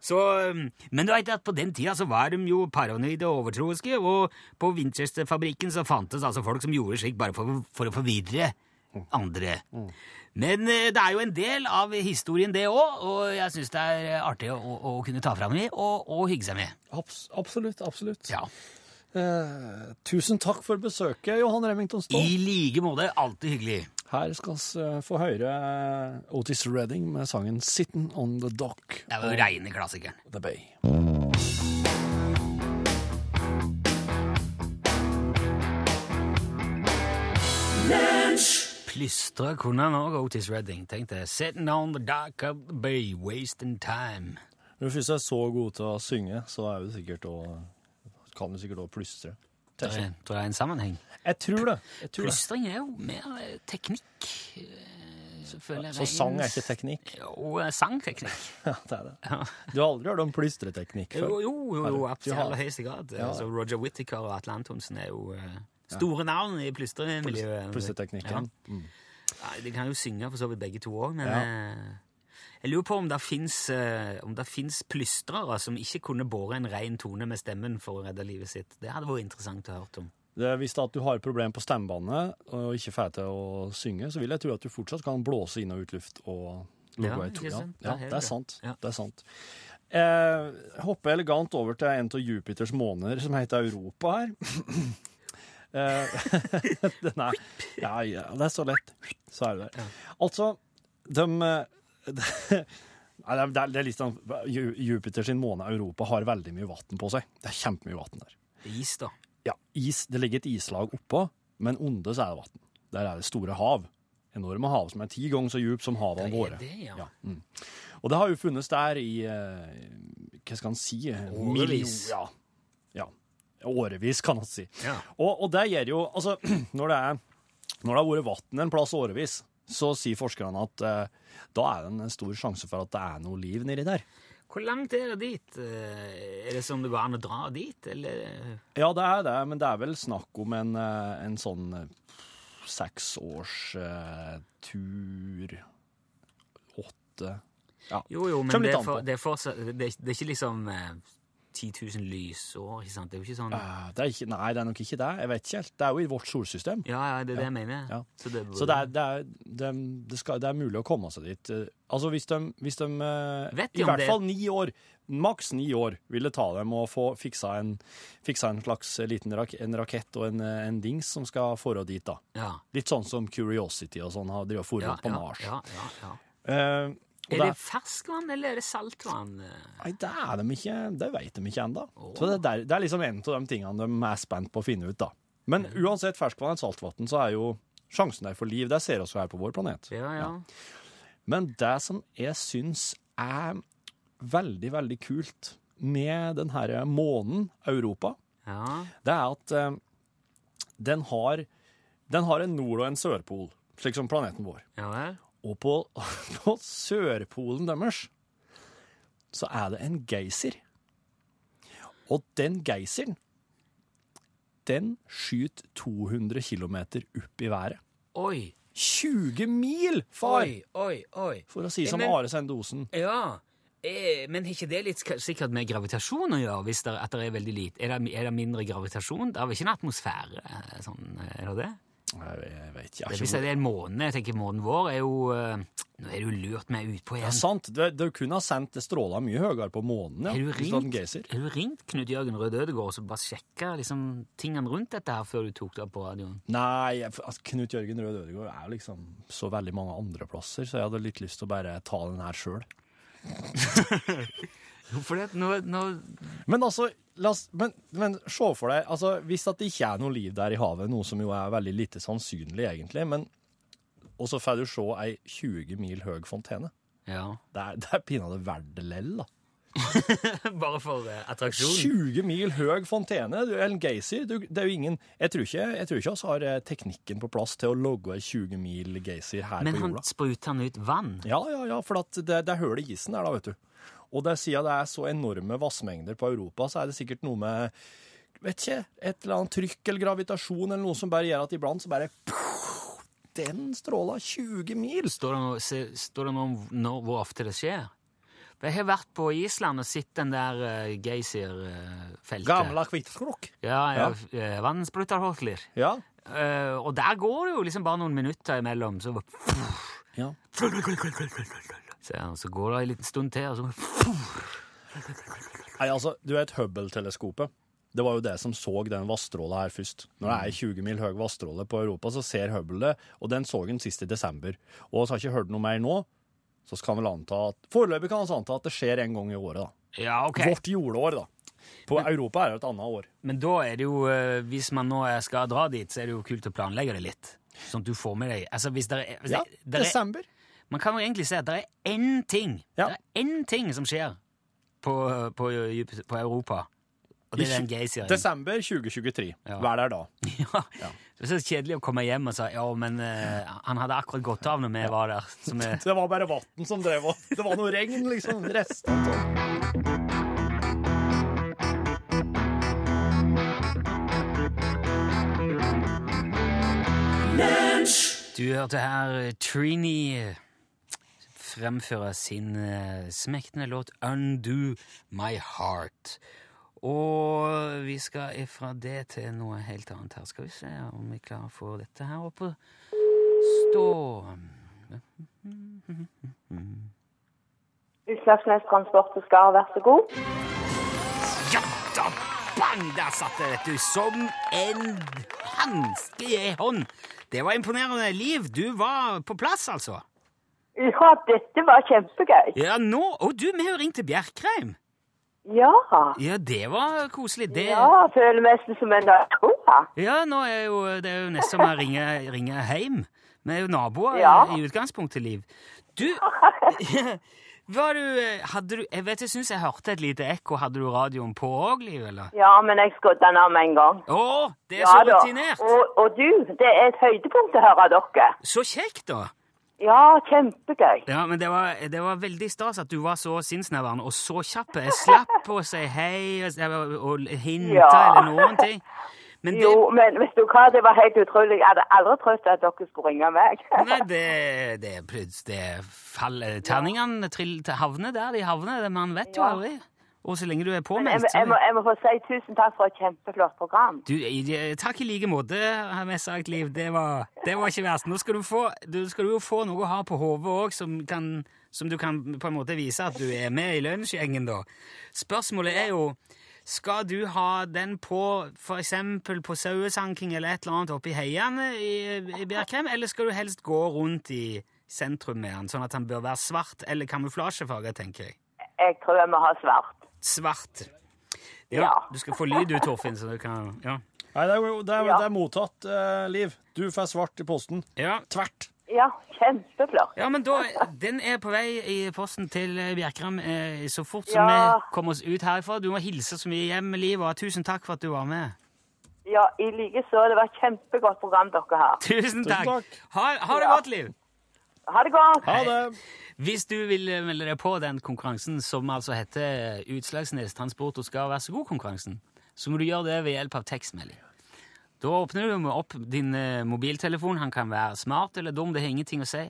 Speaker 2: Så, um, men du vet at på den tida så var de jo paranoide og overtroiske, og på Winchester-fabrikken så fantes altså folk som gjorde slik bare for, for å forvirre andre. Men eh, det er jo en del av historien, det òg, og jeg syns det er artig å, å kunne ta fram i og, og hygge seg med.
Speaker 3: Abs absolutt, absolutt.
Speaker 2: Ja.
Speaker 3: Eh, tusen takk for besøket, Johan Remington Ståhl.
Speaker 2: I like måte. Alltid hyggelig.
Speaker 3: Her skal vi eh, få høre eh, Otis Redding med sangen 'Sittin' on the Dock'.
Speaker 2: Det var jo reine klassikeren.
Speaker 3: The Bay.
Speaker 2: Plystre kunne han òg, Otis Redding. tenkte jeg. Sitting on the dock of the bay, wasting time.
Speaker 3: Når du først er så god til å synge, så er du sikkert også, kan du sikkert òg plystre.
Speaker 2: Tror jeg, tror jeg er en sammenheng.
Speaker 3: Jeg tror det. Jeg tror.
Speaker 2: Plystring er jo mer eh, teknikk. Så, Selvfølgelig.
Speaker 3: Så sang er ikke teknikk?
Speaker 2: Jo, eh, sangteknikk.
Speaker 3: Ja, det er det. Du har aldri hørt om plystreteknikk før?
Speaker 2: jo, jo, jo
Speaker 3: jo
Speaker 2: absolutt, i aller høyeste grad.
Speaker 3: Ja.
Speaker 2: Altså, Roger Whittaker og Atle Antonsen er jo eh, store navn i plystremiljøet.
Speaker 3: Plystreteknikken. Mm.
Speaker 2: Ja, de kan jo synge for så vidt begge to òg, men
Speaker 3: Ja.
Speaker 2: eh, jeg lurer på om det fins om finnes plystrere som ikke kunne båre en ren tone med stemmen for å redde livet sitt. Det hadde vært interessant å høre om.
Speaker 3: Det Hvis at du har problemer på stemmebåndet og ikke får til å synge, så vil jeg tro at du fortsatt kan blåse inn og ut luft og
Speaker 2: Ja,
Speaker 3: Ja, ja,
Speaker 2: Det er
Speaker 3: det sant.
Speaker 2: Ja.
Speaker 3: Det er sant. Jeg hopper elegant over til en av Jupiters måneder som heter Europa her. eh, den er, ja, ja, det er så lett. Så er det der. Altså, de eh, Nei, det, er, det er- sånn Jupiter sin måne Europa har veldig mye vann på seg. Det er kjempemye vann der.
Speaker 2: Is, da.
Speaker 3: Ja, is, det ligger et islag oppå, men under så er det vann. Der er det store hav. Enorme hav som er ti ganger så djupt som havene våre.
Speaker 2: det, ja.
Speaker 3: Ja, mm. Og det har jo funnes der i eh, Hva skal en si?
Speaker 2: Årevis.
Speaker 3: Ja. Årevis, kan man si.
Speaker 2: Ja.
Speaker 3: Og, og det gjør jo Altså, når det, er, når det har vært vann en plass årevis, så sier forskerne at eh, da er det en stor sjanse for at det er noe liv nedi der.
Speaker 2: Hvor langt er det dit? Eh, Er det som det går an å dra dit, eller?
Speaker 3: Ja, det er det, men det er vel snakk om en, eh, en sånn seksårstur seks eh, Åtte Ja.
Speaker 2: Jo, jo, men det er, for, det, er fortsatt, det, det er ikke liksom eh, 10 000 lysår, ikke sant? Det er jo ikke sånn
Speaker 3: Eh, Det er ikke, nei, det er nok ikke det. Jeg vet ikke helt. Det er jo i vårt solsystem.
Speaker 2: Ja, ja, det er det jeg mener.
Speaker 3: Ja.
Speaker 2: Så det,
Speaker 3: Så det er, det, er, det, det, skal, det er mulig å komme seg dit. Altså hvis de, hvis de eh,
Speaker 2: Vet de
Speaker 3: I
Speaker 2: om
Speaker 3: hvert
Speaker 2: det?
Speaker 3: fall ni år, maks ni år, ville ta dem å få fiksa en, fiksa en slags liten rak, en rakett og en, eh, en dings som skal fore dit, da.
Speaker 2: ja.
Speaker 3: Litt sånn som Curiosity og sånn har drevet og
Speaker 2: Ja,
Speaker 3: på
Speaker 2: ja,
Speaker 3: Mars.
Speaker 2: ja, ja, ja.
Speaker 3: Eh, og
Speaker 2: Er
Speaker 3: det,
Speaker 2: det ferskvann, eller er det saltvann?
Speaker 3: nei, det er de ikke, det vet de ikke ennå. Så det, er- det er liksom en av de tingene de er spent på å finne ut, da. Men uansett ferskvann eller saltvann, så er jo sjansen der for liv. Det ser vi jo her på vår planet.
Speaker 2: Ja, ja.
Speaker 3: Men det som jeg syns er veldig, veldig kult med den her månen, Europa,
Speaker 2: ja.
Speaker 3: det er at eh, den, har, den har en nord- og en sørpol, slik som planeten vår.
Speaker 2: Ja vel?
Speaker 3: Og på, på sørpolen deres så er det en geysir. Og den geysiren, den skyter 200 km opp i været.
Speaker 2: Oi,
Speaker 3: 20 mil, far!
Speaker 2: oi, oi, oi.
Speaker 3: For å si som
Speaker 2: Men-
Speaker 3: Are Sendosen.
Speaker 2: Ja, eh, men har ikke det litt sikkert med gravitasjon å gjøre, hvis det, at det er veldig lite? Er det, er det mindre gravitasjon? Det er vel ikke en atmosfære? eh, Sånn, er det det?
Speaker 3: Jeg, vet ikke.
Speaker 2: Det hvis det er en måned, jeg tenker måneden vår er jo eh, Nå er du lurt meg ut på
Speaker 3: ja,
Speaker 2: igjen.
Speaker 3: sant. Du, du kunne ha sendt stråler mye høyere på månen. Ja,
Speaker 2: Har du
Speaker 3: det
Speaker 2: ringt, har du ringt Knut Jørgen Rød Ødegård og bare sjekka liksom, tingene rundt dette her før du tok det opp på radioen?
Speaker 3: Nei, altså, Knut Jørgen Rød Ødegård er jo liksom så veldig mange andre plasser, så jeg hadde litt lyst til å bare ta den her sjøl.
Speaker 2: For det, nå, nå,
Speaker 3: Men altså, la oss, men, men se for deg altså, Hvis at det ikke er noe liv der i havet, noe som jo er veldig lite sannsynlig, egentlig, men og så får du se ei 20 mil høy fontene.
Speaker 2: ja.
Speaker 3: Det er, det er pinadø verdt det lell, da.
Speaker 2: Bare for uh, attraksjon.
Speaker 3: 20 mil høy fontene, du, en Gacy Du, det er jo ingen Jeg tror ikke jeg tror ikke oss har eh, teknikken på plass til å logge en 20 mil Gacy her
Speaker 2: Men
Speaker 3: på
Speaker 2: han
Speaker 3: jorda.
Speaker 2: spruter han ut vann?
Speaker 3: Ja, ja, ja, for at det, det er hull i isen der, da, vet du. Og det, siden det er så enorme vassmengder på Europa, så er det sikkert noe med vet ikke, et eller annet trykk eller gravitasjon eller noe som bare gjør at iblant så bare Den stråla 20 mil!
Speaker 2: Står det noe, se, står det noe om når, hvor ofte det skjer? Jeg har vært på Island og sett den der uh, geysirfeltet.
Speaker 3: Gamla Kvittskrok.
Speaker 2: Ja, ja. ja. Vannsprutarhotler.
Speaker 3: Ja.
Speaker 2: Uh, og der går det jo liksom bare noen minutter imellom, så,
Speaker 3: ja.
Speaker 2: Så, så går det en liten stund til, og så
Speaker 3: Nei, altså, du vet Hubble-teleskopet. Det var jo det som så den vannstråla her først. Når det er 20 mil høy vannstråle på Europa, så ser Hubble det, og den så den sist i desember. Og vi har ikke hørt noe mer nå, så skal vi anta at Foreløpig kan vi anta at det skjer en gang i året, da.
Speaker 2: Ja, ok.
Speaker 3: Vårt jordår, da. På Europa er det et annet år.
Speaker 2: Men da er det jo, eh, hvis man nå skal dra dit, så er det jo kult å planlegge det litt. Sånn at du får med deg Altså, hvis det er, hvis
Speaker 3: Ja,
Speaker 2: det, det er
Speaker 3: desember.
Speaker 2: Man kan jo egentlig si at det er én ting
Speaker 3: Ja.
Speaker 2: Det er én ting som skjer på, på, på Europa. Og det er den geysiren.
Speaker 3: Desember 2023.
Speaker 2: Ja.
Speaker 3: er der da.
Speaker 2: Ja. Det er så kjedelig å komme hjem og si ja, men uh, han hadde akkurat gått av når vi var der. Er,
Speaker 3: Det var bare vann som drev og Det var noe regn, liksom. Restene
Speaker 2: du hørte her Trini fremføre sin uh, smektende låt 'Undo My Heart'. Og vi skal ifra det til noe helt annet her. Skal vi se om vi klarer å få dette her opp og stå.
Speaker 5: Utslagsnes Transport og Skar, vær så god.
Speaker 2: Ja da! Bang! Der satt det, vet du. Som en hanske i hånd. Det var imponerende. Liv, du var på plass, altså.
Speaker 5: Ja, dette var kjempegøy.
Speaker 2: Ja, nå Og du, vi har jo ringt til Bjerkreim.
Speaker 5: Ja.
Speaker 2: Ja, det var koselig. Det
Speaker 5: Ja, føler meg nesten som en nabo.
Speaker 2: Ja, nå er jo, det er jo nesten som å ringe, ringe hjem. Vi er jo naboer
Speaker 5: Ja.
Speaker 2: i utgangspunktet, Liv. Du, var du Hadde du Jeg vet jeg syns jeg hørte et lite ekko. Hadde du radioen på òg, Liv, eller?
Speaker 5: Ja, men jeg skrudde den av med en gang.
Speaker 2: Å, det er
Speaker 5: Ja
Speaker 2: så rutinert!
Speaker 5: Og, og du, det er et høydepunkt å høre dere.
Speaker 2: Så kjekt, da!
Speaker 5: Ja, kjempegøy.
Speaker 2: Ja, men det var, det var veldig stas at du var så sinnsnærværende og så kjapp. Jeg slapp å si hei og, og hinte
Speaker 5: Ja.
Speaker 2: eller noen ting. Men det,
Speaker 5: Jo, men vet du hva, det var helt utrolig. Jeg hadde aldri trodd at dere skulle ringe meg.
Speaker 2: Nei, det, det, det faller Terningene trill havner der de havner. Man vet jo
Speaker 5: Ja.
Speaker 2: Og så lenge du er
Speaker 5: påmeldt jeg, jeg, må, jeg må få si tusen takk for et kjempeflott program.
Speaker 2: du, Takk i like måte, har vi sagt, Liv. Det var, det var ikke verst. Nå skal du, få, du skal jo få noe å ha på hodet òg, som, som du kan på en måte vise at du er med i lunsjgjengen, da. Spørsmålet er jo skal du ha den på eksempel på sauesanking eller et eller annet oppe i heiene i, i Bjerkreim, eller skal du helst gå rundt i sentrum med den, sånn at den bør være svart eller kamuflasjefarget, tenker jeg?
Speaker 5: Jeg tror jeg må ha svart.
Speaker 2: Svart. Ja,
Speaker 5: Ja.
Speaker 2: Du skal få lyd du, Torfinn, så du kan Ja.
Speaker 3: Nei, det er, det er,
Speaker 5: Ja.
Speaker 3: det er mottatt, eh, Liv. Du får svart i posten.
Speaker 2: ja.
Speaker 3: Tvert.
Speaker 5: Ja, kjempeflott.
Speaker 2: Ja, men da, Den er på vei i posten til Bjerkram eh, så fort som
Speaker 5: Ja.
Speaker 2: vi kommer oss ut herfra. Du må hilse så mye hjem, Liv, og tusen takk for at du var med.
Speaker 5: Ja, i like så. Det var et kjempegodt program dere har.
Speaker 2: Tusen takk.
Speaker 3: takk.
Speaker 2: Ha, ha det
Speaker 5: Ja.
Speaker 2: godt, Liv.
Speaker 5: Ha det godt.
Speaker 3: Ha det.
Speaker 2: Hvis du vil melde deg på den konkurransen som altså heter Utslagsnes Transport og skal være så god-konkurransen, så må du gjøre det ved hjelp av tekstmelding. Da åpner du opp din eh, mobiltelefon. Han kan være smart eller dum, det har ingenting å si.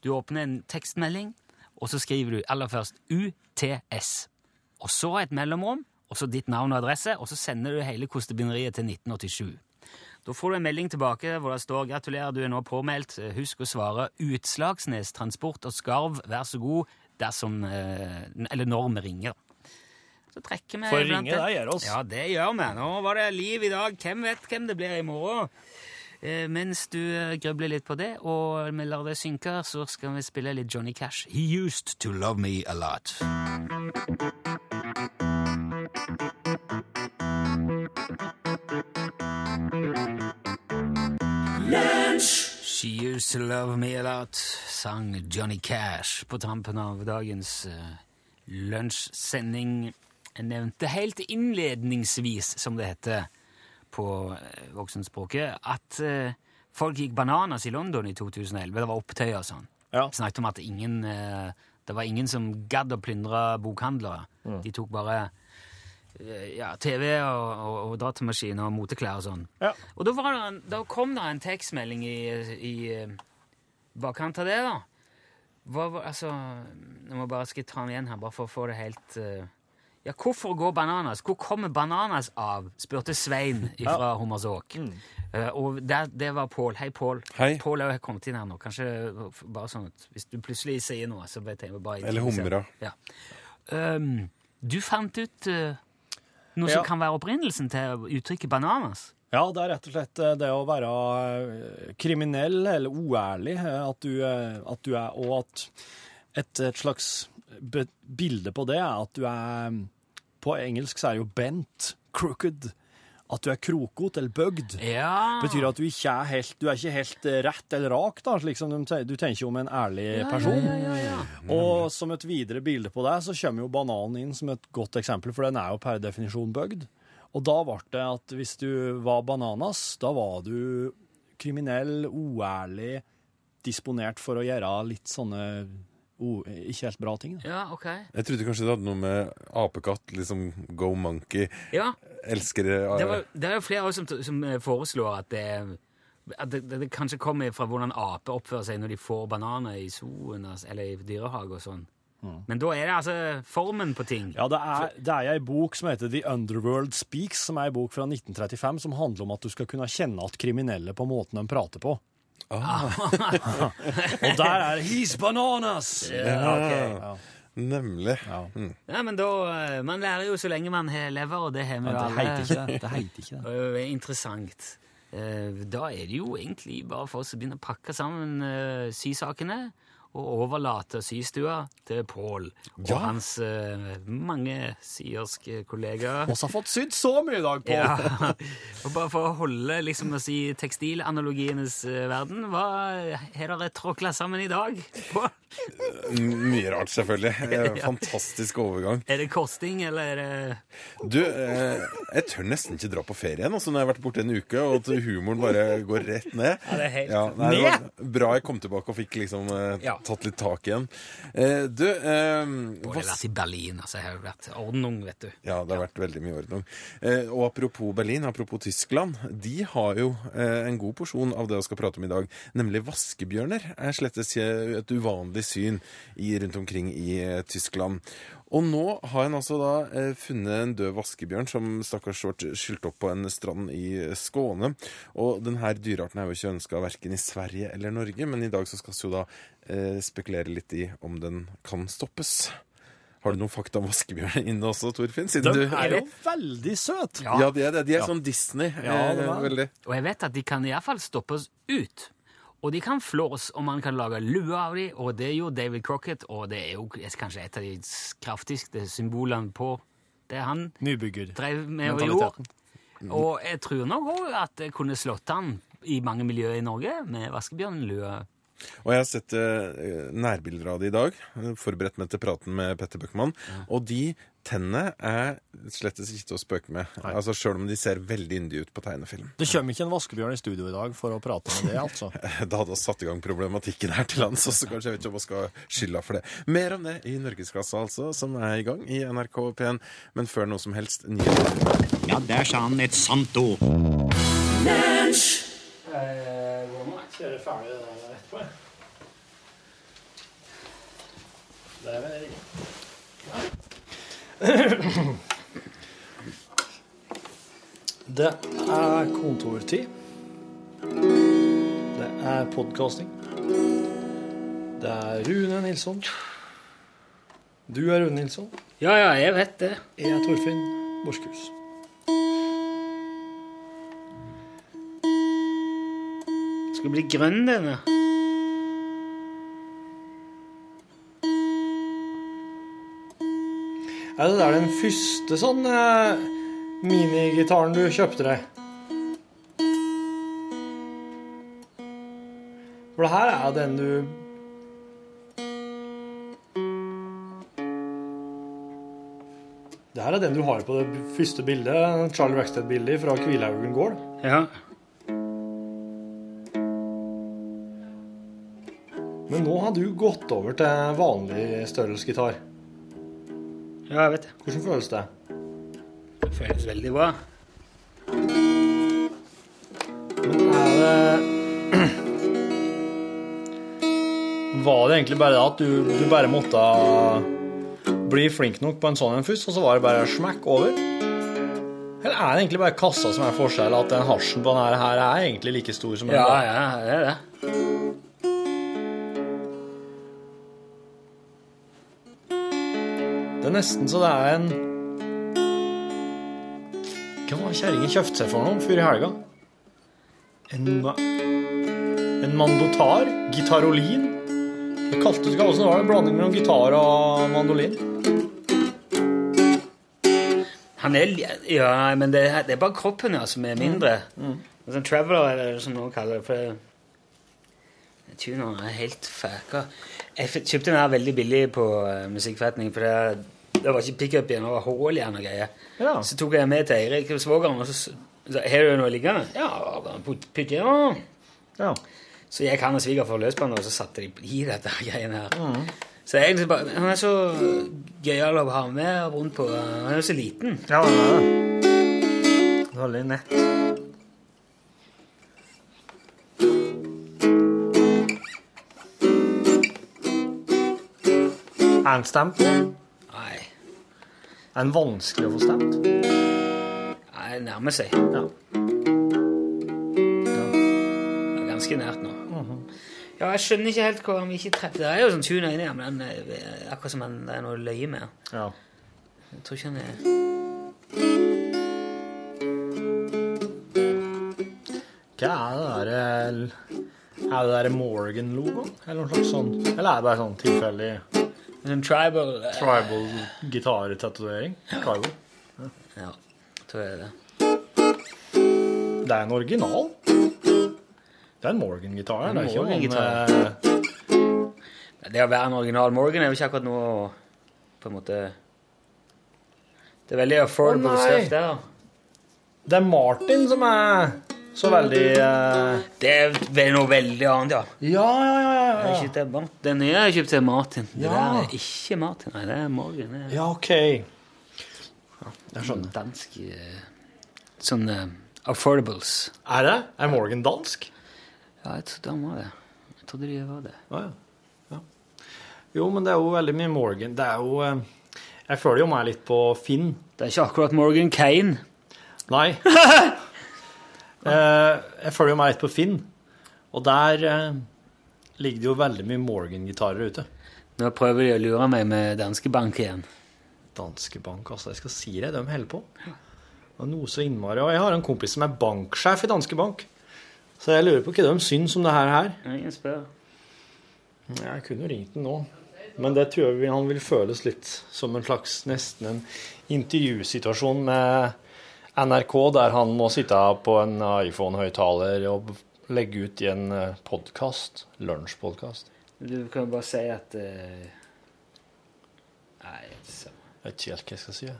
Speaker 2: Du åpner en tekstmelding, og så skriver du aller først UTS. Og så et mellomrom, og så ditt navn og adresse, og så sender du hele kostebinderiet til 1987. Da får du en melding tilbake hvor det står 'Gratulerer, du er nå påmeldt'. Husk å svare 'Utslagsnes Transport og Skarv, vær så god', dersom eh, Eller når vi ringer. Så trekker vi
Speaker 3: For ringe,
Speaker 2: det.
Speaker 3: det gjør oss.
Speaker 2: Ja, det gjør vi. Nå var det liv i dag. Hvem vet hvem det blir i morgen? Eh, mens du eh, grubler litt på det, og vi lar det synke, så skal vi spille litt Johnny Cash. He used to love me a lot. She used to love me a lot, sang Johnny Cash på tampen av dagens uh, lunsjsending. Jeg nevnte helt innledningsvis, som det heter på uh, voksenspråket, at uh, folk gikk bananas i London i 2011. Det var opptøyer og sånn.
Speaker 3: Ja.
Speaker 2: Snakket om at ingen, uh, det var ingen som gadd å plyndre bokhandlere. De tok bare ja, TV og, og, og datamaskin og moteklær og sånn.
Speaker 3: Ja.
Speaker 2: Og da, var det en, da kom det en tekstmelding i, i eh, bakkant av det, da. Hva, var- altså, jeg må bare skal ta den igjen her, bare for å få det helt uh, Ja, hvorfor går bananas? Hvor kommer bananas av? spurte Svein fra Hummersåk. Eh, og der, det var Pål. Hei, Pål. Pål er kommet inn her nå. Kanskje bare sånn at hvis du plutselig sier noe, så vet jeg bare
Speaker 6: Eller humra.
Speaker 2: Ja. Um, du fant ut eh, noe som kan være opprinnelsen til uttrykket bananas?
Speaker 3: Ja, det er rett og slett eh, det å være eh, kriminell eller uærlig, eh, at du, at du er, og at et, et slags bilde på det er at du er, på engelsk så er det jo bent, crooked, at du er krokot eller bøgd.
Speaker 2: Ja.
Speaker 3: betyr at du ikke er helt, du er ikke helt eh, rett eller rak, da, slik som de, du tenker om en ærlig person. Og som et videre bilde på det, så kommer jo bananen inn som et godt eksempel, for den er jo per definisjon bøgd. Og da ble det at hvis du var bananas, da var du kriminell, uærlig, disponert for å gjøre litt sånne o- ikke helt bra ting. Da.
Speaker 2: Ja, ok.
Speaker 6: Jeg trodde kanskje det hadde noe med apekatt, liksom go monkey,
Speaker 2: Ja,
Speaker 6: elsker
Speaker 2: det, var, det er jo flere som, som eh, foreslår at det, at det, det, det kanskje kommer fra hvordan aper oppfører seg når de får bananer i zoen altså, eller i dyrehage og sånn. Men da er det altså formen på ting.
Speaker 3: Ja, det er, det er ei bok som heter The Underworld Speaks, som er ei bok fra 1935 som handler om at du skal kunne kjenne at kriminelle på måten de prater på.
Speaker 6: Ah.
Speaker 3: Og der er det 'He's bananas'!
Speaker 6: Ja, Nemlig.
Speaker 3: Ja.
Speaker 2: Ja, men da, eh, Man lærer jo så lenge man har lever, og det har vi jo alle.
Speaker 3: det. Det ikke det.
Speaker 2: Det er interessant. Eh, Da er det jo egentlig bare for oss å begynne å pakke sammen eh, sysakene og overlate systua til Pål og
Speaker 6: Ja.
Speaker 2: hans eh, mange syerske kollegaer.
Speaker 3: Oss har fått sydd så mye i dag, Pål!
Speaker 2: Ja, og bare for å holde liksom å si tekstilanalogienes eh, verden, hva har dere tråkla sammen i dag? Pål?
Speaker 6: Mye rart, selvfølgelig. Eh, Fantastisk overgang.
Speaker 2: Er det kosting, eller er det
Speaker 6: Du, eh, jeg tør nesten ikke dra på ferie igjen, altså, når jeg har vært borte en uke, og at humoren bare går rett ned.
Speaker 2: Ja, det er helt
Speaker 6: nei, det var bra jeg kom tilbake og fikk liksom eh,
Speaker 2: Ja.
Speaker 6: Tatt litt tak igjen. Eh, du eh,
Speaker 2: Både vært i Berlin, altså. Jeg har vært ordnung, vet du.
Speaker 6: Ja, det har vært veldig mye ordnung. Eh, og apropos Berlin, apropos Tyskland. De har jo eh, en god porsjon av det vi skal prate om i dag, nemlig vaskebjørner. er slett et uvanlig syn i, rundt omkring i eh, Tyskland. Og nå har en altså da eh, funnet en død vaskebjørn som stakkars ble skylt opp på en strand i Skåne. Og denne dyrearten er jo ikke ønska verken i Sverige eller Norge, men i dag så skal vi jo da eh, spekulere litt i om den kan stoppes. Har du noen fakta om vaskebjørnen inne også, Torfinn? Siden
Speaker 3: De
Speaker 6: du
Speaker 3: er jo veldig søte!
Speaker 2: Ja.
Speaker 6: ja, de er det. De er sånn Disney.
Speaker 3: Ja, det
Speaker 6: eh,
Speaker 3: var-
Speaker 6: veldig.
Speaker 2: Og jeg vet at de kan iallfall stoppes ut. Og de kan flås, og man kan lage lue av dem, og det gjorde David Crocket, og det er jo kanskje et av de kraftigste symbolene på det han
Speaker 3: Nybygger.
Speaker 2: drev med og gjorde. Og jeg tror nok òg at jeg kunne slått han i mange miljøer i Norge med vaskebjørnlue.
Speaker 6: Og jeg har sett uh, nærbilder av det i dag. eh, Forberedt meg til praten med Petter Bøckmann. Og de tennene er slett ikke til å spøke med. Altså Sjøl om de ser veldig yndige ut på tegnefilm.
Speaker 3: Det kommer ikke en vaskebjørn i studio i dag for å prate med det, altså.
Speaker 6: Da hadde vi satt i gang problematikken her til lands, så kanskje jeg vet ikke om vi skal skylda for det. Mer om det i Norgesklasse, altså, som er i gang i NRK P1. Men før noe som helst, nyheter.
Speaker 7: Ja, der sa han et sant ord.
Speaker 3: Kjøre ferdig det der etterpå. Det er vel Det er kontortid. Det er podkasting. Det er Rune Nilsson. Du er Rune Nilsson.
Speaker 2: Ja, ja, jeg vet det.
Speaker 3: Jeg er Torfinn Borchhus.
Speaker 2: Skal bli grønn, denne.
Speaker 3: Ja, det er den første sånn eh, minigitaren du kjøpte deg? For det her er den du Det her er den du har på det første bildet, Charlie Rackstead-bildet fra Kvilhaugen gård.
Speaker 2: Ja.
Speaker 3: Har du gått over til vanlig størrelsesgitar.
Speaker 2: ja, jeg vet det.
Speaker 3: Hvordan føles det?
Speaker 2: Det føles veldig bra.
Speaker 3: Men er det Var det egentlig bare det at du, du bare måtte bli flink nok på en sånn en først, og så var det bare smekk over? Eller er det egentlig bare kassa som er forskjell, at den hasjen på denne her er egentlig like stor som den?
Speaker 2: Ja, ja, det er det.
Speaker 3: Er nesten så det er en Hva var kjerringa kjøpte seg for noe før i helga? En, en mandotar? Gitarolin? Det kalte det Hvordan var det? Blanding mellom gitar og mandolin?
Speaker 2: Han er Ja, men det, er- det er bare kroppen ja, som er mindre. En Sånn traveler, eller som noen kaller det. For Tuneren er helt fæka. Jeg kjøpte den her veldig billig på uh, musikkforretning, for det, det var ikke pickup igjen, det var hull igjen og greier.
Speaker 3: Ja.
Speaker 2: Så tok jeg med til Eirik, svogeren, og så sa så Har du noe liggende? Ja, putt i den.
Speaker 3: ja.
Speaker 2: Så gikk han og svigerfar løs på den, og så satte de i dette greiene her. Så jeg egentlig bare, Han er så gøyal å ha med rundt på. Han er jo så liten.
Speaker 3: Ja, ja. er det. Veldig nett.
Speaker 2: Nei,
Speaker 3: Er den vanskelig å få stemt?
Speaker 2: nei det nærmer seg.
Speaker 3: Ja.
Speaker 2: Det er ganske nært nå. Ja, Jeg skjønner ikke helt hva han ikke treffer. Det er jo sånn tuna inni her, men er akkurat som han, det er noe løye med.
Speaker 3: ja.
Speaker 2: Jeg tror ikke han er
Speaker 3: Hva er det der Er det der Morgan-logoen? Eller noe slags sånn Eller er det bare sånn tilfeldig
Speaker 2: en tribal uh,
Speaker 3: tribal gitartatovering? Tribal.
Speaker 2: Ja, tror jeg det.
Speaker 3: Det er en original. Det er en Morgan-gitar. Det er ikke noen eh,
Speaker 2: Det å være en original Morgan er jo ikke akkurat noe på en måte Det er veldig affordable
Speaker 3: oh,
Speaker 2: stuff der.
Speaker 3: Det er Martin som er så veldig uh...
Speaker 2: Det er noe veldig annet, ja.
Speaker 3: Ja, ja, ja. ja, ja.
Speaker 2: til Den nye jeg kjøpt til Martin. Det
Speaker 3: Ja.
Speaker 2: der er ikke Martin. Nei, det er Morgan. Det er
Speaker 3: Ja, OK. Jeg skjønner.
Speaker 2: dansk eh, Sånn uh, affordables.
Speaker 3: Er det? Er Morgan dansk?
Speaker 2: Ja, jeg trodde han var det. Jeg trodde de var det.
Speaker 3: Ja, ja. ja. Jo, men det er jo veldig mye Morgan. Det er jo uh, Jeg føler jo meg litt på Finn.
Speaker 2: Det er ikke akkurat Morgan Kane.
Speaker 3: Nei. Eh, jeg følger jo meg litt på Finn, og der eh, ligger det jo veldig mye Morgan-gitarer ute.
Speaker 2: Nå prøver de å lure meg med Danske Bank igjen.
Speaker 3: Danske Bank, altså. Jeg skal si det, de holder på. Og noe så innmari. Og jeg har en kompis som er banksjef i Danske Bank. Så jeg lurer på hva de syns om det her. her.
Speaker 2: Ingen spør.
Speaker 3: Jeg kunne jo ringt den nå. Men det tror jeg han vil føles litt som en slags nesten en intervjusituasjon med NRK, der han må sitte på en iPhone-høyttaler og legge ut i en podkast. Lunsjpodkast.
Speaker 2: Du kan jo bare si at uh... Nei, så.
Speaker 3: Jeg vet ikke helt hva jeg skal si. jeg.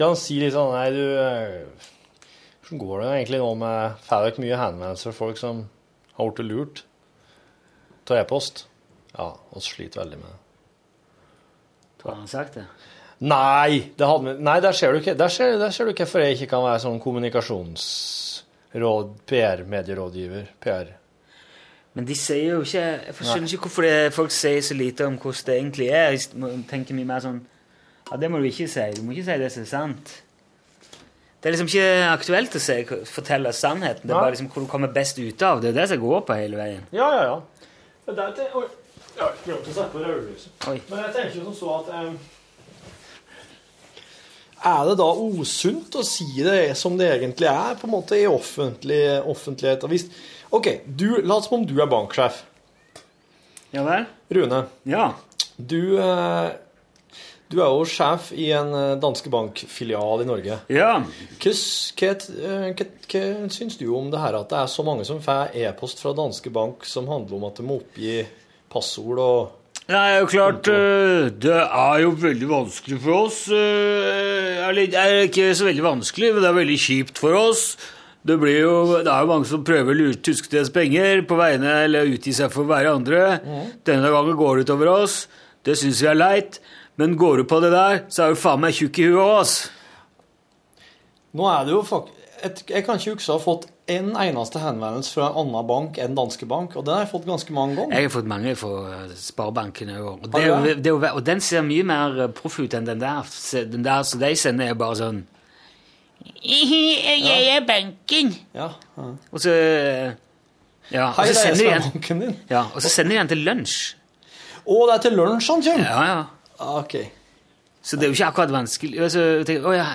Speaker 3: Kan si litt sånn Nei, du eh, Hvordan går det egentlig nå med Får dere mye henvendelser fra folk som har blitt lurt av e-post? Ja, oss sliter veldig med det.
Speaker 2: Har han sagt det?
Speaker 3: Nei, det hadde, nei der ser du ikke Der ser, der ser du ikke hvorfor jeg ikke kan være sånn kommunikasjonsråd, PR-medierådgiver. PR.
Speaker 2: Men de sier jo ikke Jeg skjønner ikke hvorfor det, folk sier så lite om hvordan det egentlig er. Jeg tenker mye mer sånn Ja, det må du ikke si. Du må ikke si det som er sant. Det er liksom ikke aktuelt å se, fortelle sannheten. Det er
Speaker 3: Nei.
Speaker 2: bare liksom hvor du kommer best ut av. Det er det som går på hele veien.
Speaker 3: Ja, ja, ja. Men det er til, oi, jeg har glemt å sette på rødlyset. Men jeg tenker jo som så at eh, Er det da usunt å si det som det egentlig er, på en måte, i offentlig, offentlighet? OK, du, oss som om du er banksjef.
Speaker 2: Ja vel?
Speaker 3: Rune,
Speaker 2: Ja.
Speaker 3: du, eh, du er jo sjef i en eh, danske bank-filial i Norge.
Speaker 2: Ja.
Speaker 3: Hva, hva, eh, hva, hva syns du om det her at det er så mange som får e-post fra danske bank som handler om at de må oppgi passord og
Speaker 2: Er jo klart eh, Det er jo veldig vanskelig for oss. eh, Eller det er ikke så veldig vanskelig, men det er veldig kjipt for oss. Det, blir jo, det er jo mange som prøver å lure tyskes penger på vegne eller utgi seg for å være andre. Denne gangen går det utover oss. Det syns vi er leit. Men går du på det der, så er du faen meg tjukk i huet òg, ass.
Speaker 3: Nå er det jo fak- et, Jeg kan ikke huske å ha fått en eneste henvendelse fra en annen bank enn Danske Bank, og den har jeg fått ganske mange ganger.
Speaker 2: Jeg har fått mange fra Sparebanken òg. Og, det, er
Speaker 3: det?
Speaker 2: det er og den ser mye mer eh, proff ut enn den der. Den der som de sender, er bare sånn Jeg er banken.
Speaker 3: Ja. ja.
Speaker 2: Og så Ja, og
Speaker 3: Hei,
Speaker 2: så
Speaker 3: det er
Speaker 2: sender de den,
Speaker 3: banken din.
Speaker 2: ja, og så sender de den til lunsj.
Speaker 3: Å, det er til lunsj han kommer?
Speaker 2: Ja, ja.
Speaker 3: Ah, Ok.
Speaker 2: Så det er jo ikke akkurat vanskelig. Altså, jeg tenker, å, ja,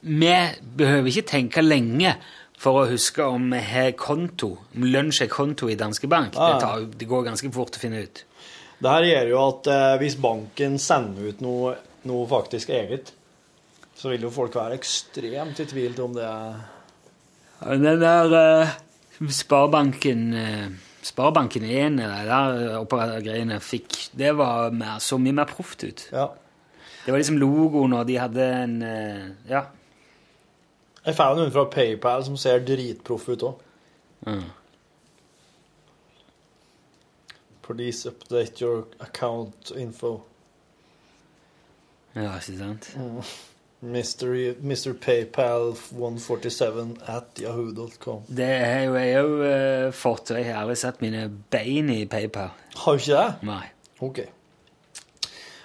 Speaker 2: vi behøver ikke tenke lenge for å huske om vi har konto, om lunsj er konto i Danske Bank.
Speaker 3: Ah, ja.
Speaker 2: Det, tar, det går ganske fort å finne ut.
Speaker 3: Det her gjør jo at eh, hvis banken sender ut noe, noe faktisk eget, så vil jo folk være ekstremt i tvil om det
Speaker 2: Den der eh, Sparebanken eh, Sparebanken 1, eller der operagreiene fikk, det var mer, så mye mer proft ut.
Speaker 3: Ja.
Speaker 2: Det var liksom logoen, og de hadde en eh, Ja.
Speaker 3: Jeg får noen fra PayPal som ser dritproff ut òg.
Speaker 2: Mm.
Speaker 3: Please update your account info.
Speaker 2: Ja, ikke sant?
Speaker 3: Mr. Mr. PayPal 147 at yahoo.com.
Speaker 2: Det har jo jeg òg uh, fått, jeg har aldri sett mine bein i PayPal.
Speaker 3: Har du ikke det?
Speaker 2: Nei.
Speaker 3: Ok.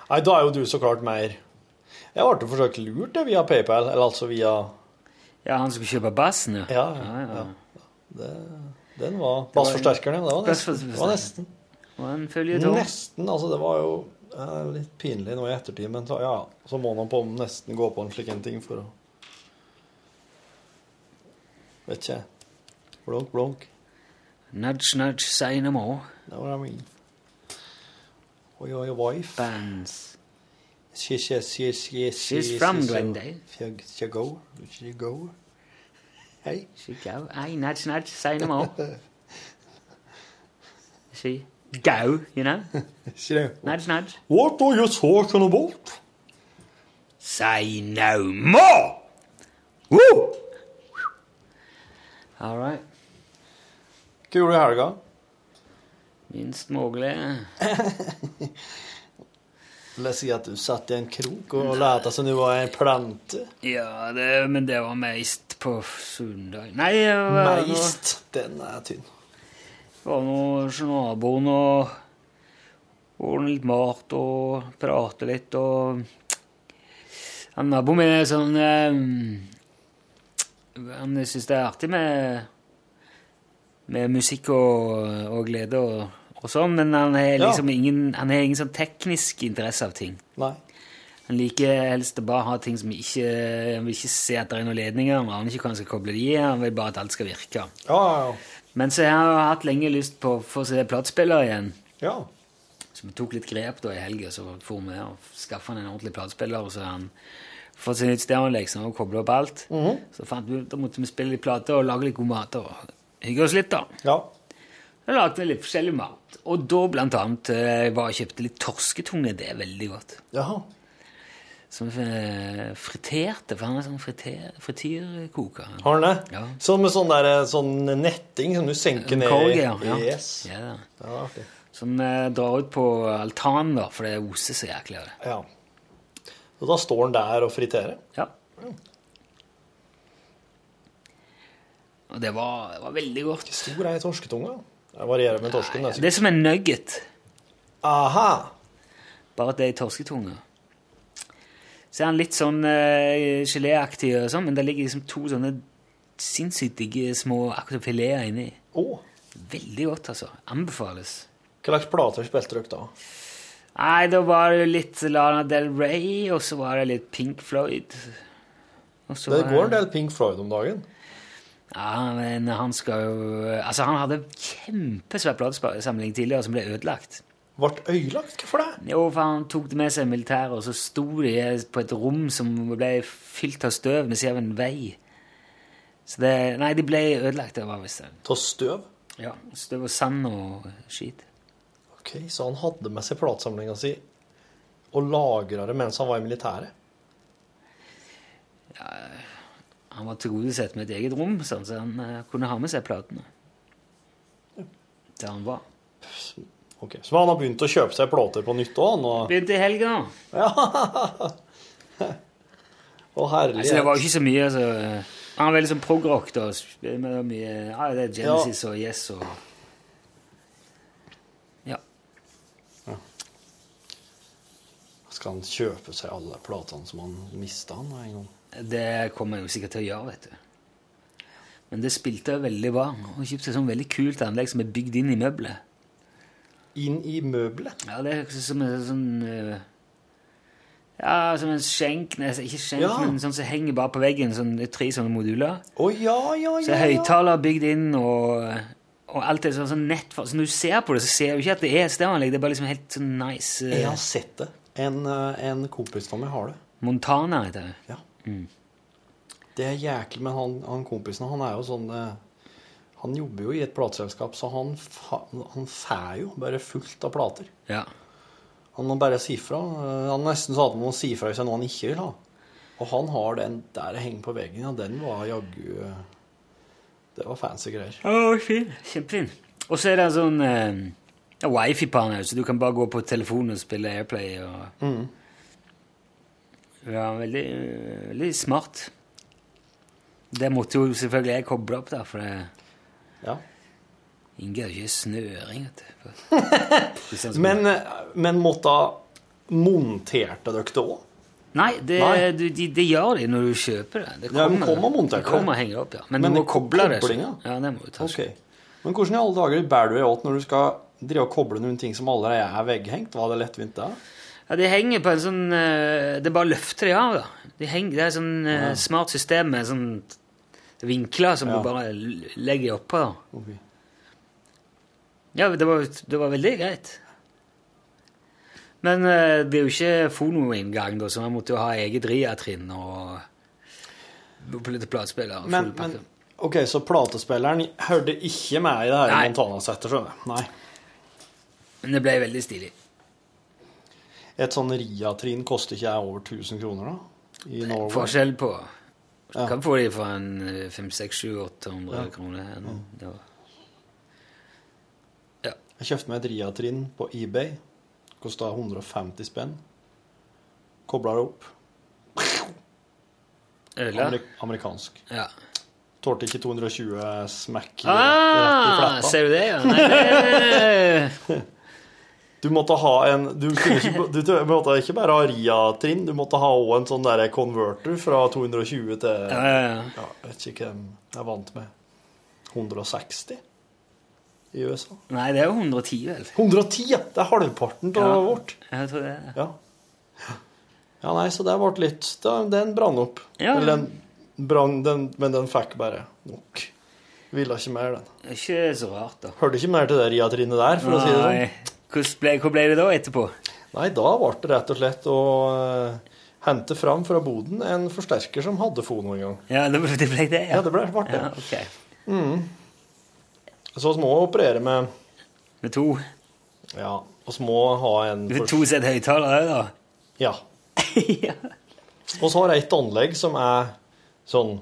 Speaker 3: Nei, da er jo du så klart mer Jeg ble forsøkt lurt det via PayPal, eller altså via
Speaker 2: Ja, han skulle kjøpe bassen, ja.
Speaker 3: Ja, ja, ja. Den var Bassforsterkeren, ja. Det var nesten. Det var nesten. Nesten. Altså, det var jo eh, litt pinlig nå i ettertid, men så, ja, så må man på nesten gå på en slik en ting for å Vet ikke. Blunk, blunk.
Speaker 2: Nudge, nudge, say no more.
Speaker 3: No, I mean? Oh, your wife?
Speaker 2: Bands.
Speaker 3: She, she, she, she, she,
Speaker 2: She's from Glendale.
Speaker 3: She, she go. She go. Hey.
Speaker 2: She go. Hey, nudge, nudge, say no more. She go, you know?
Speaker 3: She know.
Speaker 2: Nudge, nudge.
Speaker 3: What are you talking about?
Speaker 2: Say no more! Woo! All right.
Speaker 3: Hva gjorde du i helga?
Speaker 2: Minst mulig.
Speaker 3: Jeg si at du satt i en krok og lot som du var en plante?
Speaker 2: Ja, det, men det var meist på søndag. Nei, var
Speaker 3: Meist. Den er tynn.
Speaker 2: Det var noe sånn naboen og ordne litt mat og prate litt og Han naboen min er sånn eh, Han syns det er artig med med musikk og, og glede og, og sånn, men han har
Speaker 3: Ja.
Speaker 2: liksom ingen, han har ingen sånn teknisk interesse av ting.
Speaker 3: Nei.
Speaker 2: Han liker helst å bare ha ting som ikke Han vil ikke se at det er noen ledninger, han aner ikke hvordan han skal koble de i, han vil bare at alt skal virke.
Speaker 3: Ja, ja,
Speaker 2: Men så har jeg hatt lenge lyst på å få se platespiller igjen.
Speaker 3: ja.
Speaker 2: Så vi tok litt grep da i helga, så for vi og skaffa han en ordentlig platespiller. Og så han fått seg nytt stereoanlegg som han kobla opp alt. Så fant vi, da måtte vi spille litt plater og lage litt god mat og hygge oss litt, da.
Speaker 3: ja.
Speaker 2: Da lagde vi litt forskjellig mat. Og da blant annet eh, var jeg kjøpte litt torsketunge. Det er veldig godt.
Speaker 3: Jaha.
Speaker 2: Som eh, friterte, for han er sånn friter, frityrkoker.
Speaker 3: Har han det?
Speaker 2: Ja.
Speaker 3: Sånn med sånn, der, sånn netting som du senker ned
Speaker 2: Korg,
Speaker 3: i?
Speaker 2: ja. ja.
Speaker 3: Yes.
Speaker 2: Ja, da.
Speaker 3: Ja, artig.
Speaker 2: Som eh, drar ut på altanen, da, for det oser så jæklig av det.
Speaker 3: Ja. Så da står han der og friterer?
Speaker 2: Ja. Og det var, det var veldig godt.
Speaker 3: Stor er torsketunga. Det varierer med torsken.
Speaker 2: Det
Speaker 3: Det.
Speaker 2: er som en nugget,
Speaker 3: Aha!
Speaker 2: bare at det er i torsketunge. Så er han litt sånn uh, geléaktig, og sånn, men det ligger liksom to sånne sinnssykt digge små akkurat fileter inni.
Speaker 3: Oh.
Speaker 2: Veldig godt, altså. Anbefales.
Speaker 3: hva slags plater spilte dere da?
Speaker 2: Nei, da var det litt Lana Del Rey, og så var det litt Pink Floyd.
Speaker 3: Det går en del Pink Floyd om dagen.
Speaker 2: Ja, men han skal jo Altså, han hadde kjempesvær platesamling tidligere som ble ødelagt.
Speaker 3: Ble ødelagt? Hvorfor det?
Speaker 2: Jo, for han tok det med seg i militæret, og så sto de på et rom som ble fylt av støv ved siden av en vei. Så det Nei, de ble ødelagt. Det var visst det.
Speaker 3: Ta støv?
Speaker 2: Ja. Støv og sand og skit.
Speaker 3: Ok, Så han hadde med seg platesamlinga si og lagra det mens han var i militæret?
Speaker 2: Han var tilgodesett med et eget rom, sånn, så han uh, kunne ha med seg platene. Der han var.
Speaker 3: Ok, Så han har begynt å kjøpe seg plater på nytt òg. Og...
Speaker 2: Begynte i helga, Ja.
Speaker 3: Å, herlighet.
Speaker 2: Altså, det var jo ikke så mye, altså. Han var veldig sånn prog-rock, da. Spiller med mye Ja, det er Genesis og Yes og Ja.
Speaker 3: Skal han kjøpe seg alle platene som han mista han en gang?
Speaker 2: Det kommer jeg jo sikkert til å gjøre, vet du. Men det spilte veldig bra. Og kjøpte et sånn veldig kult anlegg som er bygd inn i møbelet.
Speaker 3: Inn i møbelet?
Speaker 2: Ja, det er som en sånn eh, Ja, som en skjenk ikke skjenk,
Speaker 3: Ja.
Speaker 2: men sånn som henger bare på veggen. Sånn, tre sånne moduler.
Speaker 3: Å ja, ja,
Speaker 2: Så
Speaker 3: ja. ja.
Speaker 2: høyttaler bygd inn, og, og alt er sånn, sånn nett for, Så når du ser på det, så ser du ikke at det er stereoanlegg. Det er bare liksom helt sånn nice eh,
Speaker 3: Jeg har sett det. En, eh, en kompis av meg har det.
Speaker 2: Montana heter det.
Speaker 3: Ja. Det er jæklig, men han, han kompisen han er jo sånn eh, Han jobber jo i et plateselskap, så han, han får jo bare fullt av plater.
Speaker 2: Ja.
Speaker 3: Han må bare si fra. Eh, Han nesten sa at han må si fra hvis det er noe han ikke vil ha. Og han har den der henger på veggen, og den var jaggu eh, Det var fancy greier.
Speaker 2: Å, fin. Kjempefin. Og så er det en sånn eh, ja, wifi-panel, så du kan bare gå på telefonen og spille Airplay. Og,
Speaker 3: Mm.
Speaker 2: Ja, veldig, veldig smart. Det måtte jo selvfølgelig jeg koble opp, da, for det
Speaker 3: Ja.
Speaker 2: Har ikke snøring,
Speaker 3: Men, men måtte monterte dere det òg?
Speaker 2: Nei, det,
Speaker 3: Nei.
Speaker 2: Du, de, det gjør de når du kjøper det. det
Speaker 3: Ja, kommer montert,
Speaker 2: det kommer og henger opp, ja. Men,
Speaker 3: Men
Speaker 2: du må
Speaker 3: det-
Speaker 2: koble det. så- Ja, det må du ta.
Speaker 3: okay. Men hvordan i alle dager bærer du deg åt når du skal drive og koble noen ting som allerede er vegghengt? Var det lettvint da?
Speaker 2: Ja, De henger på en sånn eh, Det bare løfter de av, da. De henger, det er et sånn ja. smart system med sånn vinkler som
Speaker 3: Ja.
Speaker 2: du bare legger oppå. da.
Speaker 3: Ok.
Speaker 2: Ja, det var, det var veldig greit. Men eh, det er jo ikke fonoinngang, da, så man måtte jo ha eget RIA-trinn og platespiller.
Speaker 3: Men, men ok, så platespilleren hørte ikke med i det her. Montana-settet, skjønner jeg? Nei.
Speaker 2: Men det ble veldig stilig.
Speaker 3: Et sånn RIA-trinn koster ikke jeg over 1000 kroner, da? I Norway?
Speaker 2: Forskjell på Du
Speaker 3: Ja.
Speaker 2: kan få de for en 500-800
Speaker 3: Ja.
Speaker 2: kroner. her nå. Det var-
Speaker 3: Jeg kjøpte meg et RIA-trinn på eBay. Kosta 150 spenn. Kobla det opp. Amerik amerikansk.
Speaker 2: Ja.
Speaker 3: Tålte ikke 220 smekk
Speaker 2: Ah,
Speaker 3: rett i fletta.
Speaker 2: ser du det, ja? Nei, det...
Speaker 3: Du måtte ha en Du, ikke, du, måtte ikke bare ha RIA-trinn, du måtte ha òg en sånn der converter fra 220 til
Speaker 2: Ja, ja, ja.
Speaker 3: Ja, jeg vet ikke hvem jeg er vant med. 160 i USA.
Speaker 2: Nei, det er jo 110, vel?
Speaker 3: 110, ja! Det er halvparten av vårt.
Speaker 2: Jeg tror det.
Speaker 3: Ja. ja, nei, så det ble litt Den brann opp.
Speaker 2: Ja.
Speaker 3: Eller den brann, den, men den fikk bare nok. Ville ikke mer, den.
Speaker 2: Ikke så rart, da.
Speaker 3: Hørte ikke mer til det RIA-trinnet der, for å si det sånn.
Speaker 2: Ble, hvor ble det da etterpå?
Speaker 3: Nei, da ble det rett og slett å eh, hente fram fra boden en forsterker som hadde fono en gang.
Speaker 2: Ja, det ble det, ble det ja.
Speaker 3: Ja, det ble, ble det.
Speaker 2: Ja, ok.
Speaker 3: Så vi må operere med
Speaker 2: Med to.
Speaker 3: Ja, vi må ha en
Speaker 2: får to sett høyttalere, da.
Speaker 3: Ja.
Speaker 2: ja.
Speaker 3: Og så har jeg et anlegg som er sånn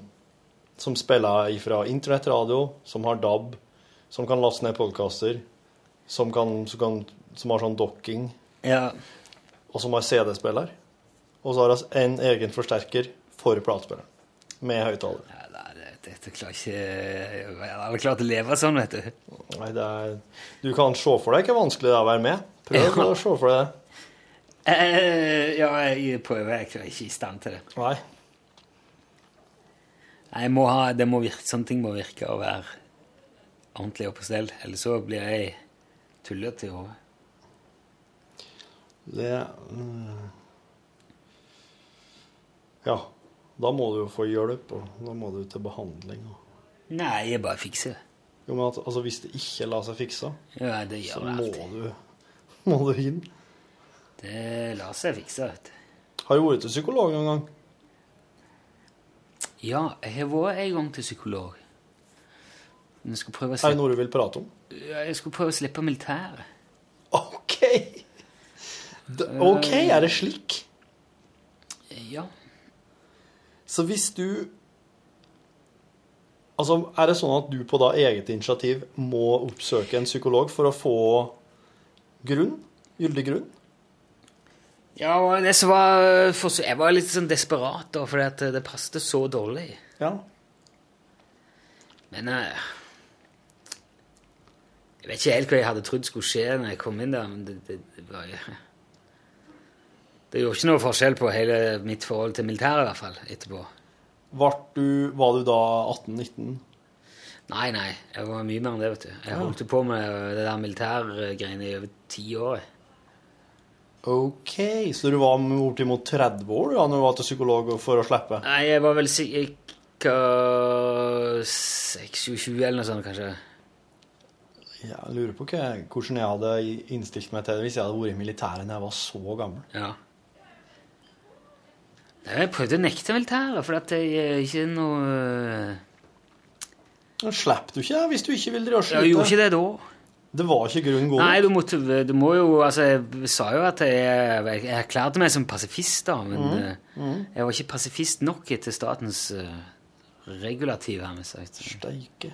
Speaker 3: Som spiller fra internettradio, som har DAB, som kan laste ned podkaster, som, kan, som, kan, som har sånn docking,
Speaker 2: ja.
Speaker 3: og som har CD-spiller. Og så har vi en egen forsterker for platespilleren, med høyttaler.
Speaker 2: Ja, nei, det- Dette klarer ikke Jeg har klart å leve sånn, vet du.
Speaker 3: Nei, det er Du kan se for deg hvor vanskelig det er å være med. Prøv
Speaker 2: Ja.
Speaker 3: å se for deg det.
Speaker 2: Eh, ja, jeg prøver. Jeg er ikke i stand til det.
Speaker 3: Nei.
Speaker 2: Nei, må ha, det må virke, Sånne ting må virke å være ordentlig og på stell. Ellers så blir jeg tullete i hodet.
Speaker 3: Det mm. Ja. Da må du jo få hjelp, og da må du til behandling.
Speaker 2: Nei, jeg bare fikser det.
Speaker 3: Jo, men at, altså, hvis det ikke lar seg fikse,
Speaker 2: Ja, det
Speaker 3: så
Speaker 2: gjør det
Speaker 3: må
Speaker 2: alltid.
Speaker 3: du, må du inn.
Speaker 2: Det lar seg fikse, vet du.
Speaker 3: Har du vært til psykolog noen gang?
Speaker 2: Ja, jeg har vært en gang til psykolog.
Speaker 3: Er det noe du vil prate om?
Speaker 2: Jeg skulle prøve å slippe militæret.
Speaker 3: OK! OK, er det slik?
Speaker 2: Ja.
Speaker 3: Så hvis du Altså, er det sånn at du på da eget initiativ må oppsøke en psykolog for å få grunn? Gyldig grunn?
Speaker 2: Ja, var Jeg var litt sånn desperat, da, fordi at det passet så dårlig.
Speaker 3: Ja.
Speaker 2: Men eh, Jeg vet ikke helt hva jeg hadde trodd skulle skje når jeg kom inn der, men det, det, det var jo Det gjorde ikke noe forskjell på hele mitt forhold til militæret, i hvert fall, etterpå.
Speaker 3: Du, var du da 18-19?
Speaker 2: Nei, nei, jeg var mye mer enn det, vet du. Jeg holdt jo på med det der militærgreiene i over ti år.
Speaker 3: OK, så du var bortimot 30 år da når du var til psykolog for å slippe?
Speaker 2: Nei, jeg var vel ca. 26 eller noe sånt, kanskje.
Speaker 3: Ja, Jeg lurer på hvordan jeg hadde innstilt meg til det hvis jeg hadde vært i militæret da jeg var så gammel.
Speaker 2: Ja. Jeg prøvde å nekte militæret, for at jeg er ikke noe
Speaker 3: Men Slapp du ikke hvis du ikke vil drive og
Speaker 2: Jeg gjorde
Speaker 3: skyte?
Speaker 2: ikke det da.
Speaker 3: Det var ikke grunn god
Speaker 2: Nei, du, måtte, du må jo Altså, jeg sa jo at jeg, jeg erklærte meg som pasifist, da, men eh, jeg var ikke pasifist nok etter statens uh, regulativ, har vi sagt.
Speaker 3: Steike.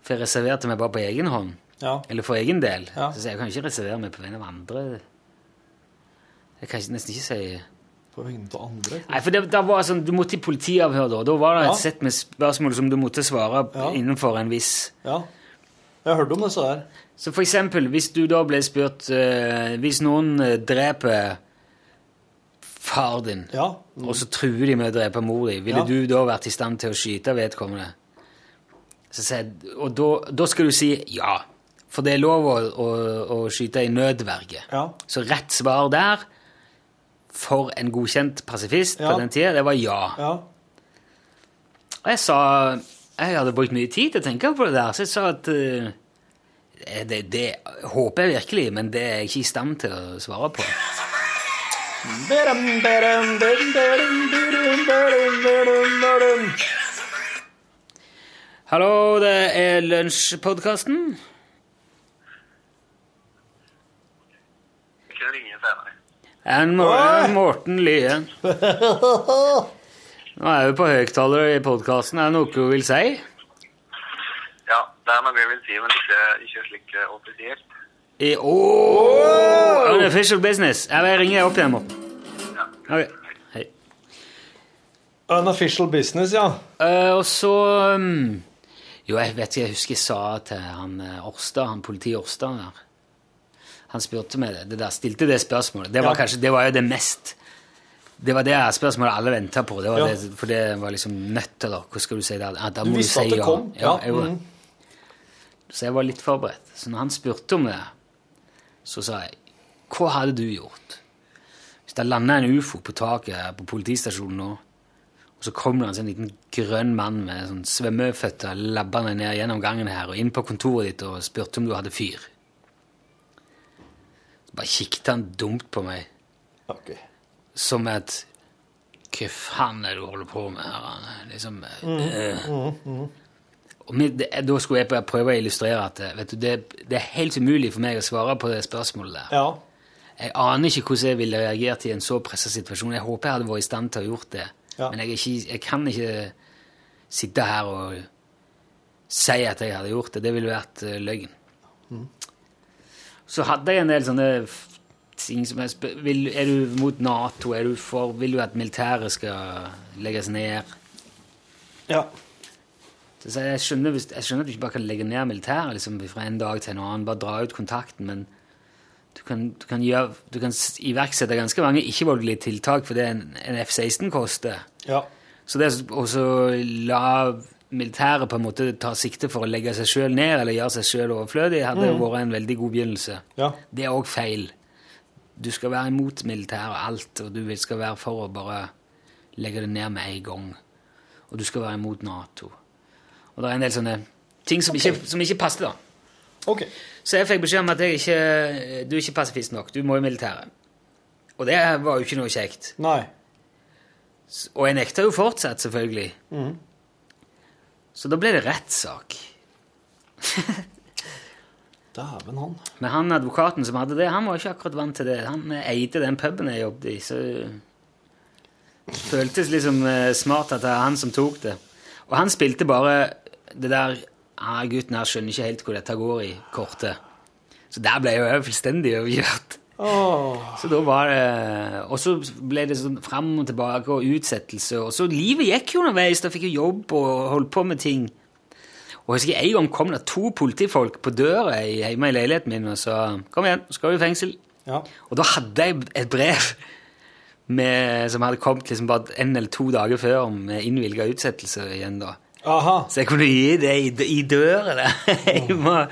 Speaker 2: For jeg reserverte meg bare på egen hånd.
Speaker 3: Ja.
Speaker 2: Eller for egen del.
Speaker 3: Ja.
Speaker 2: Så jeg kan ikke reservere meg på vegne av andre. Jeg kan nesten ikke si
Speaker 3: På vegne av andre?
Speaker 2: Nei, for det, da var sånn, Du måtte i politiavhør da. Da var det
Speaker 3: Ja.
Speaker 2: et sett med spørsmål som du måtte svare
Speaker 3: Ja.
Speaker 2: innenfor en viss
Speaker 3: Ja. Jeg hørte om om disse der.
Speaker 2: Så for eksempel, hvis du da ble spurt uh, Hvis noen uh, dreper far din,
Speaker 3: Ja.
Speaker 2: og så truer de med å drepe mor di, ville
Speaker 3: Ja.
Speaker 2: du da vært i stand til å skyte vedkommende? Så sier og da, da skal du si ja. For det er lov å, å, å skyte i nødverge.
Speaker 3: Ja.
Speaker 2: Så rett svar der, for en godkjent pasifist
Speaker 3: Ja.
Speaker 2: på den tida, det var ja.
Speaker 3: Ja.
Speaker 2: Og jeg sa Jeg hadde brukt mye tid til å tenke på det der, så jeg sa at uh, det, det håper jeg virkelig, men det er jeg ikke i stand til å svare på. Hallo, det er Lunsjpodkasten.
Speaker 8: Ikke ringe senere.
Speaker 2: En Morten, Morten Lyen. Nå er vi på høyttaler i podkasten. Er det noe du vil si?
Speaker 8: Ja, det er noe jeg vil si, men ikke, ikke slik eh, offisielt.
Speaker 2: I, oh, Unofficial business. Jeg ringer opp igjen. Morten.
Speaker 8: Ja.
Speaker 2: Ok, hei.
Speaker 3: Unofficial business, ja.
Speaker 2: Uh, og så um, Jo, jeg vet ikke, jeg husker jeg sa til han Orstad, han politi Orstad der Han spurte meg det, det der, stilte det spørsmålet. Det var,
Speaker 3: Ja.
Speaker 2: kanskje, det var jo det mest Det var det spørsmålet alle venta på. Det var
Speaker 3: Ja.
Speaker 2: det, for det var liksom nødt, da. hva skal du si der? Da må Du
Speaker 3: visste
Speaker 2: si
Speaker 3: at det
Speaker 2: ja.
Speaker 3: kom.
Speaker 2: Ja,
Speaker 3: Ja,
Speaker 2: jeg
Speaker 3: mm.
Speaker 2: Så jeg var litt forberedt. Så når han spurte om det, så sa jeg Hva hadde du gjort hvis det landa en ufo på taket her på politistasjonen nå, og så kom det en sånn liten grønn mann med sånn svømmeføtter labbende ned gjennom gangen her og inn på kontoret ditt og spurte om du hadde fyr? Bare kikket han dumt på meg
Speaker 3: Ok.
Speaker 2: som et Hva faen er det du holder på med her? Liksom øh. Og med, Da skulle jeg bare prøve å illustrere at eh, vet du, det, det er helt umulig for meg å svare på det spørsmålet der.
Speaker 3: Ja.
Speaker 2: Jeg aner ikke hvordan jeg ville reagert i en så pressa situasjon. Jeg håper jeg hadde vært i stand til å gjort det.
Speaker 3: Ja.
Speaker 2: Men jeg, ikke, jeg kan ikke sitte her og si at jeg hadde gjort det. Det ville vært eh, løgn. Så hadde jeg en del sånne ting som jeg spør, vil, Er du mot Nato? Er du for, vil du at militæret skal legges ned?
Speaker 3: Ja.
Speaker 2: Så jeg, skjønner, jeg skjønner at du ikke bare kan legge ned militæret liksom, fra en dag til en annen, bare dra ut kontakten, men du kan, du kan, gjøre, du kan iverksette ganske mange ikke-voldelige tiltak for det en, en F-16 koster.
Speaker 3: Ja.
Speaker 2: Så det å også la militæret på en måte tar sikte for å legge seg sjøl ned eller gjøre seg sjøl overflødig, hadde jo vært en veldig god begynnelse.
Speaker 3: Ja.
Speaker 2: Det er òg feil. Du skal være imot militæret og alt, og du skal være for å bare legge det ned med en gang. Og du skal være imot Nato. Og det er en del sånne ting som, ikke, som ikke passer, da.
Speaker 3: Okay.
Speaker 2: Så jeg fikk beskjed om at jeg ikke, du er ikke pasifist nok. Du må i militæret. Og det var jo ikke noe kjekt.
Speaker 3: Nei.
Speaker 2: Og jeg nekta jo fortsatt, selvfølgelig. Så da ble det rettssak.
Speaker 3: Dæven, han.
Speaker 2: Men han advokaten som hadde det, han var ikke akkurat vant til det. Han eh, eide den puben jeg jobbet i, så det føltes liksom eh, smart at det var han som tok det. Og han spilte bare det der ah, gutten her skjønner ikke helt hvor dette går i kortet. Så der ble jeg jo fullstendig overkjørt. Så da var det Og så ble det sånn fram og tilbake og utsettelse. Og så livet gikk jo underveis. Da fikk jeg jobb og holdt på med ting. Og jeg husker En gang kom det to politifolk på døra hjemme i leiligheten min og sa 'Kom igjen, nå skal du i fengsel'.
Speaker 3: Ja.
Speaker 2: Og da hadde jeg et brev med, som hadde kommet liksom bare en eller to dager før med innvilga utsettelse igjen. da.
Speaker 3: Aha.
Speaker 2: Så jeg kunne gi det i, i døra der.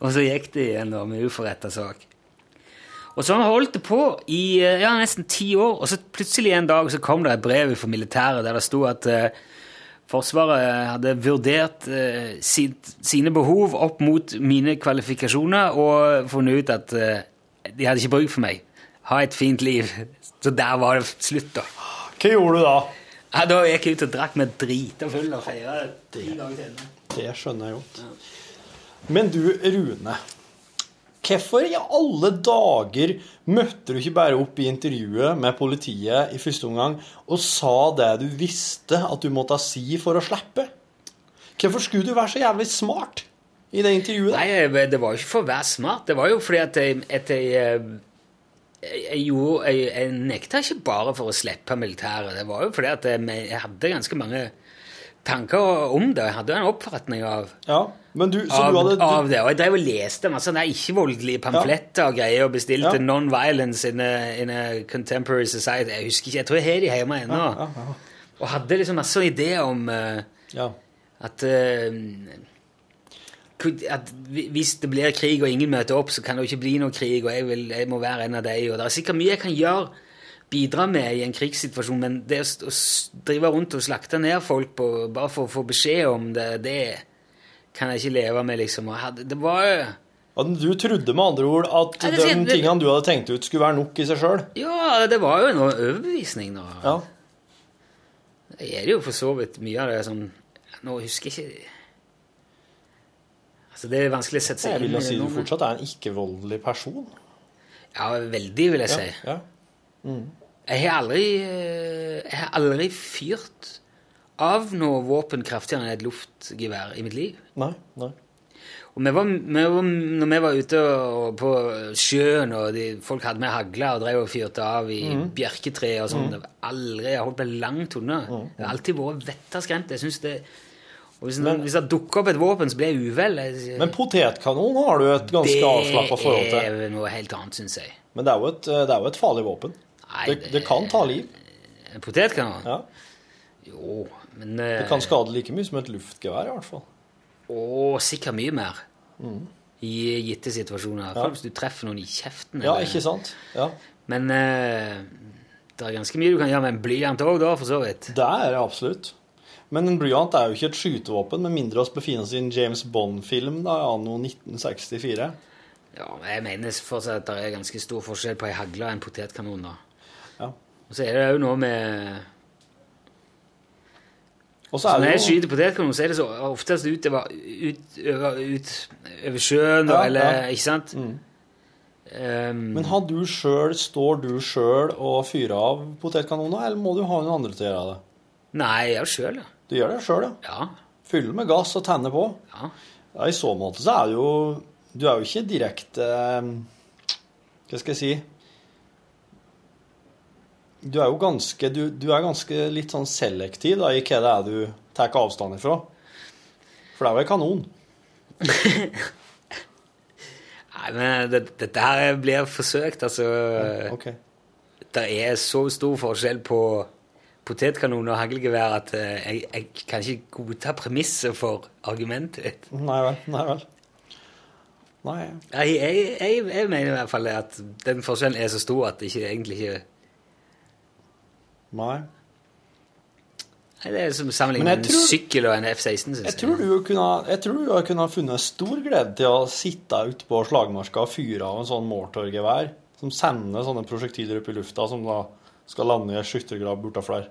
Speaker 2: Og så gikk det igjen da, med uforretta sak. Og sånn holdt det på i eh, ja, nesten ti år, og så plutselig en dag så kom det et brev fra militæret der det sto at eh, Forsvaret hadde vurdert eh, sitt, sine behov opp mot mine kvalifikasjoner og funnet ut at eh, de hadde ikke bruk for meg. Ha et fint liv. Så der var det slutt, da.
Speaker 3: Hva gjorde du da?
Speaker 2: Ja, da gikk jeg ut og drakk meg drita full og feira tre dager til.
Speaker 3: Det skjønner jeg godt. Men du, Rune. Hvorfor i alle dager møtte du ikke bare opp i intervjuet med politiet i første omgang og sa det du visste at du måtte si for å slippe? Hvorfor skulle du være så jævlig smart i det intervjuet?
Speaker 2: Nei, det var jo ikke for å være smart. Det var jo fordi at jeg, at jeg, eh, jeg, jeg, jeg, nekta ikke bare for å slippe militæret. Det var jo fordi at jeg hadde ganske mange tanker om det. Jeg hadde en oppfatning av,
Speaker 3: Ja, men du, så
Speaker 2: av,
Speaker 3: du hadde
Speaker 2: av det. Og jeg drev og leste masse ikke-voldelige pamfletter og greier og bestilte
Speaker 3: Ja.
Speaker 2: Non-violence in, a- in a Contemporary Society. Jeg husker ikke, jeg tror jeg har de hjemme ennå.
Speaker 3: Ja, ja, ja.
Speaker 2: Og hadde liksom masse ideer om uh,
Speaker 3: Ja.
Speaker 2: at uh, at hvis det blir krig og ingen møter opp, så kan det jo ikke bli noe krig, og jeg, vil, jeg må være en av deg Og det er sikkert mye jeg kan gjøre, bidra med i en krigssituasjon, men det å, drive rundt og slakte ned folk på, bare for å få beskjed om det, det kan jeg ikke leve med, liksom. Det var jo
Speaker 3: Du trodde med andre ord at
Speaker 2: Ja,
Speaker 3: de tingene du hadde tenkt ut, skulle være nok i seg sjøl?
Speaker 2: Ja, det var jo en overbevisning, da.
Speaker 3: Ja.
Speaker 2: Det er jo for så vidt mye av det som Nå husker jeg ikke Altså, det er vanskelig å sette seg inn i.
Speaker 3: Jeg vil jo si du fortsatt er en ikke-voldelig person.
Speaker 2: Ja, veldig, vil jeg si.
Speaker 3: Ja.
Speaker 2: Jeg har aldri eh, Jeg har aldri fyrt av noe våpen kraftigere enn et luftgevær i mitt liv.
Speaker 3: Nei, nei.
Speaker 2: Og vi var, vi var, når vi var ute på sjøen, og de, folk hadde med hagle og drev og fyrte av i bjerketre og sånn det var aldri, Jeg holdt meg langt unna. Jeg har alltid vært vettaskremt. Jeg synes det og hvis,
Speaker 3: Men-
Speaker 2: hvis det dukker opp et våpen, så blir jeg uvel. Jeg,
Speaker 3: Men potetkanon har du et ganske avslappa forhold til.
Speaker 2: Det er noe helt annet, syns jeg.
Speaker 3: Men det er jo et, det er jo et farlig våpen.
Speaker 2: Nei,
Speaker 3: Det, det kan ta liv.
Speaker 2: En potetkanon?
Speaker 3: Ja.
Speaker 2: Jo, men eh,
Speaker 3: Det kan skade like mye som et luftgevær, i hvert fall.
Speaker 2: Og sikkert mye mer. I gitte situasjoner.
Speaker 3: Ja.
Speaker 2: Hvis du treffer noen i kjeften.
Speaker 3: Ja, ikke sant? Ja.
Speaker 2: Men uh, det er ganske mye du kan gjøre med en blyant òg, da, for så vidt.
Speaker 3: Det er det absolutt. Men en blyant er jo ikke et skytevåpen, med mindre oss befinner oss i en James Bond-film da, anno 1964.
Speaker 2: Ja, men Jeg mener fortsatt at det er ganske stor forskjell på ei hagle og en potetkanon. da. Og så er det jo noe med
Speaker 3: så
Speaker 2: når jeg skyter potetkanon, så er det så oftest utover ut, over, ut, over sjøen,
Speaker 3: Ja,
Speaker 2: eller
Speaker 3: ja.
Speaker 2: Ikke sant?
Speaker 3: Mm.
Speaker 2: Um,
Speaker 3: Men har du selv, står du sjøl og fyrer av potetkanoner, eller må du ha noen andre til å gjøre det?
Speaker 2: Nei, jeg gjør det sjøl, ja.
Speaker 3: Du gjør det sjøl, ja?
Speaker 2: ja.
Speaker 3: Fyller med gass og tenner på?
Speaker 2: Ja.
Speaker 3: Ja, I så måte så er det jo Du er jo ikke direkte eh, Hva skal jeg si Du er jo ganske Du, du er ganske litt sånn selektiv da, i hva det er du tar avstand ifra. For det er jo ei kanon.
Speaker 2: Nei, men det, dette her blir forsøkt, altså.
Speaker 3: Ok.
Speaker 2: Det er så stor forskjell på potetkanon og haglgevær at eh, jeg, jeg kan ikke godta premisset for argumentet.
Speaker 3: Nei vel. Nei vel. Nei.
Speaker 2: Jeg, jeg, jeg mener i hvert fall at den forskjellen er så stor at det ikke egentlig ikke
Speaker 3: Nei.
Speaker 2: Nei, Det er som sammenlignet
Speaker 3: Men jeg
Speaker 2: en
Speaker 3: tror-
Speaker 2: sykkel og en F-16, syns
Speaker 3: Jeg tror du kunne, jeg tror du har kunnet funnet stor glede til å sitte ute på slagmarka og fyre av en sånn mortorgevær som sender sånne prosjektiler opp i lufta som da skal lande i en skyttergrav bortafor der.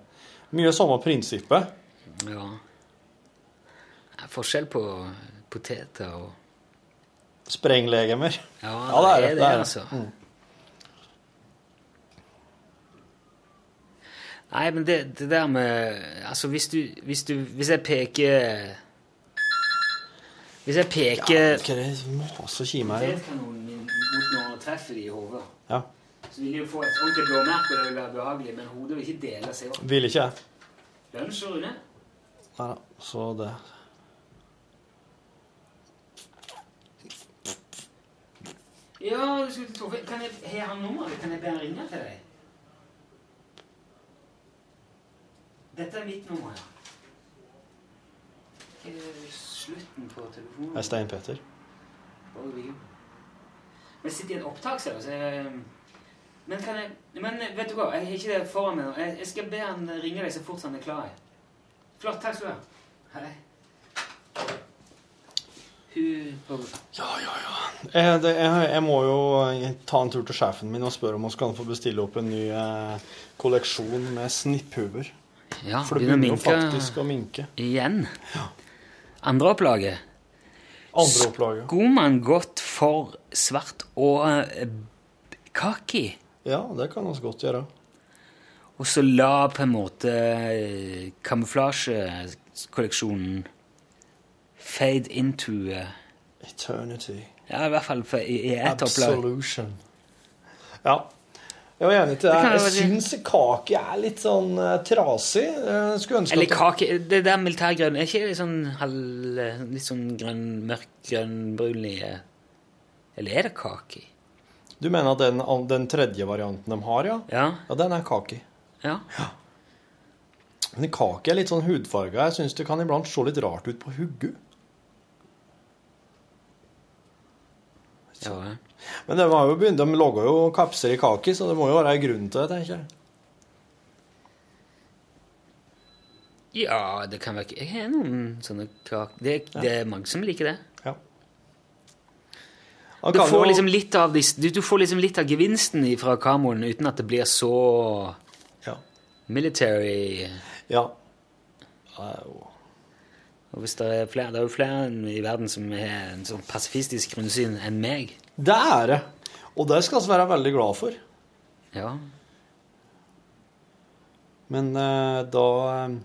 Speaker 3: Mye samme prinsippet.
Speaker 2: Ja. Det er forskjell på poteter og
Speaker 3: Sprenglegemer.
Speaker 2: Ja,
Speaker 3: det er det,
Speaker 2: det,
Speaker 3: det er det.
Speaker 2: altså. Nei, men det, det der med Altså, hvis du Hvis, du, hvis jeg peker Hvis jeg peker ja,
Speaker 3: Hva er det som maser her?
Speaker 2: Potetkanonen min mot og treffer de i hodet,
Speaker 3: Ja.
Speaker 2: så vil de jo få et ordentlig blåmerke, og det vil være behagelig, men hodet vil ikke dele seg opp.
Speaker 3: Vil ikke
Speaker 2: Lunsj og Rune?
Speaker 3: Nei da, så det
Speaker 2: Ja, du skulle til Torfinn. Har han nummeret? Kan jeg be han ringe til deg? Dette er mitt nummer, ja. Hva er slutten på telefonen?
Speaker 3: er Stein
Speaker 2: vi. Jeg sitter i et opptak, ser du, Men kan jeg Men vet du hva, jeg har ikke det foran meg nå. Jeg, jeg skal be han ringe deg så fort han er klar. Flott. Takk skal du ha. Hei. Hun
Speaker 3: Jeg, det, jeg, jeg må jo ta en tur til sjefen min og spørre om vi kan få bestille opp en ny eh, kolleksjon med snipphuver.
Speaker 2: Ja,
Speaker 3: For det
Speaker 2: begynner
Speaker 3: begynner faktisk å minke.
Speaker 2: Igjen. Andre opplaget.
Speaker 3: Andre opplaget.
Speaker 2: Skulle man gått for svart og eh, kaki,
Speaker 3: Ja, det kan vi godt gjøre.
Speaker 2: og så la på en måte eh, kamuflasjekolleksjonen fade into eh,
Speaker 3: Eternity.
Speaker 2: Ja, i hvert fall for, i, i ett opplag.
Speaker 3: Absolution. Ja. Jeg var enig til
Speaker 2: Det
Speaker 3: det. Jeg syns kake er litt sånn eh, trasig. Jeg skulle ønske
Speaker 2: Eller
Speaker 3: at
Speaker 2: kake Det der militærgrønn Er ikke litt sånn halv Litt sånn grønn, mørkgrønn, brunlig eh, Eller er det kake?
Speaker 3: Du mener at den, den tredje varianten de har, ja?
Speaker 2: Ja.
Speaker 3: Ja, den er kake.
Speaker 2: Ja. ja.
Speaker 3: Men kake er litt sånn hudfarga. Jeg syns det kan iblant se litt rart ut på hugget.
Speaker 2: ja.
Speaker 3: Men de, har jo begynt, de lager jo kapser i kake, så det må jo være en grunn til det, tenker jeg.
Speaker 2: Ja, det kan være Jeg har noen sånne kaker det, det er mange som liker det.
Speaker 3: Ja.
Speaker 2: Du får, liksom litt av, du, du får liksom litt av gevinsten fra kamoen uten at det blir så
Speaker 3: Ja.
Speaker 2: military.
Speaker 3: ja. Det er jo-
Speaker 2: Og hvis det er flere, det er jo flere i verden som har en sånn pasifistisk grunnsyn enn meg.
Speaker 3: Det er det. Og det skal vi være veldig glad for.
Speaker 2: Ja.
Speaker 3: Men uh, da eh,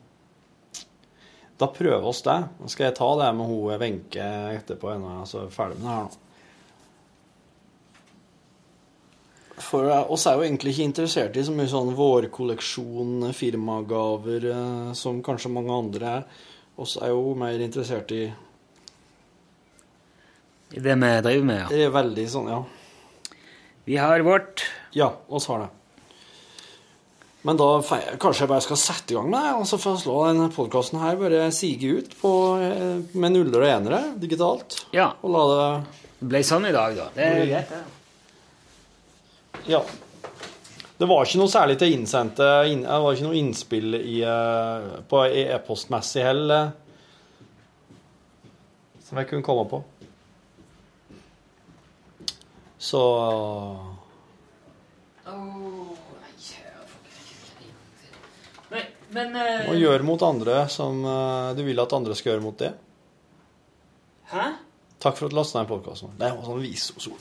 Speaker 3: Da prøver oss det. Nå skal jeg ta det med hun Wenche etterpå, når jeg er ferdig med det her nå. For eh, oss er jo egentlig ikke interessert i så mye sånn vårkolleksjon, firmagaver, som kanskje mange andre er. Oss er jo mer interessert i
Speaker 2: I det vi driver med, ja.
Speaker 3: Det er veldig sånn, ja.
Speaker 2: Vi har vårt.
Speaker 3: Ja, oss har det. Men da kanskje jeg bare skal sette i gang med det, altså for å slå denne podkasten her bare sige ut på, eh, med nuller og enere digitalt.
Speaker 2: Ja.
Speaker 3: Og la det
Speaker 2: Det ble sånn i dag, da. Det er greit, det.
Speaker 3: Ja. Det var ikke noe særlig til innsendte inn, Det var ikke noe innspill i, eh, på e-postmessig heller som jeg kunne komme på. Så
Speaker 2: men eh,
Speaker 3: Og gjør mot andre som eh, du vil at andre skal gjøre mot det.
Speaker 2: Hæ?
Speaker 3: Takk for at du lasta ned podkasten. Det var sånn visdomsord.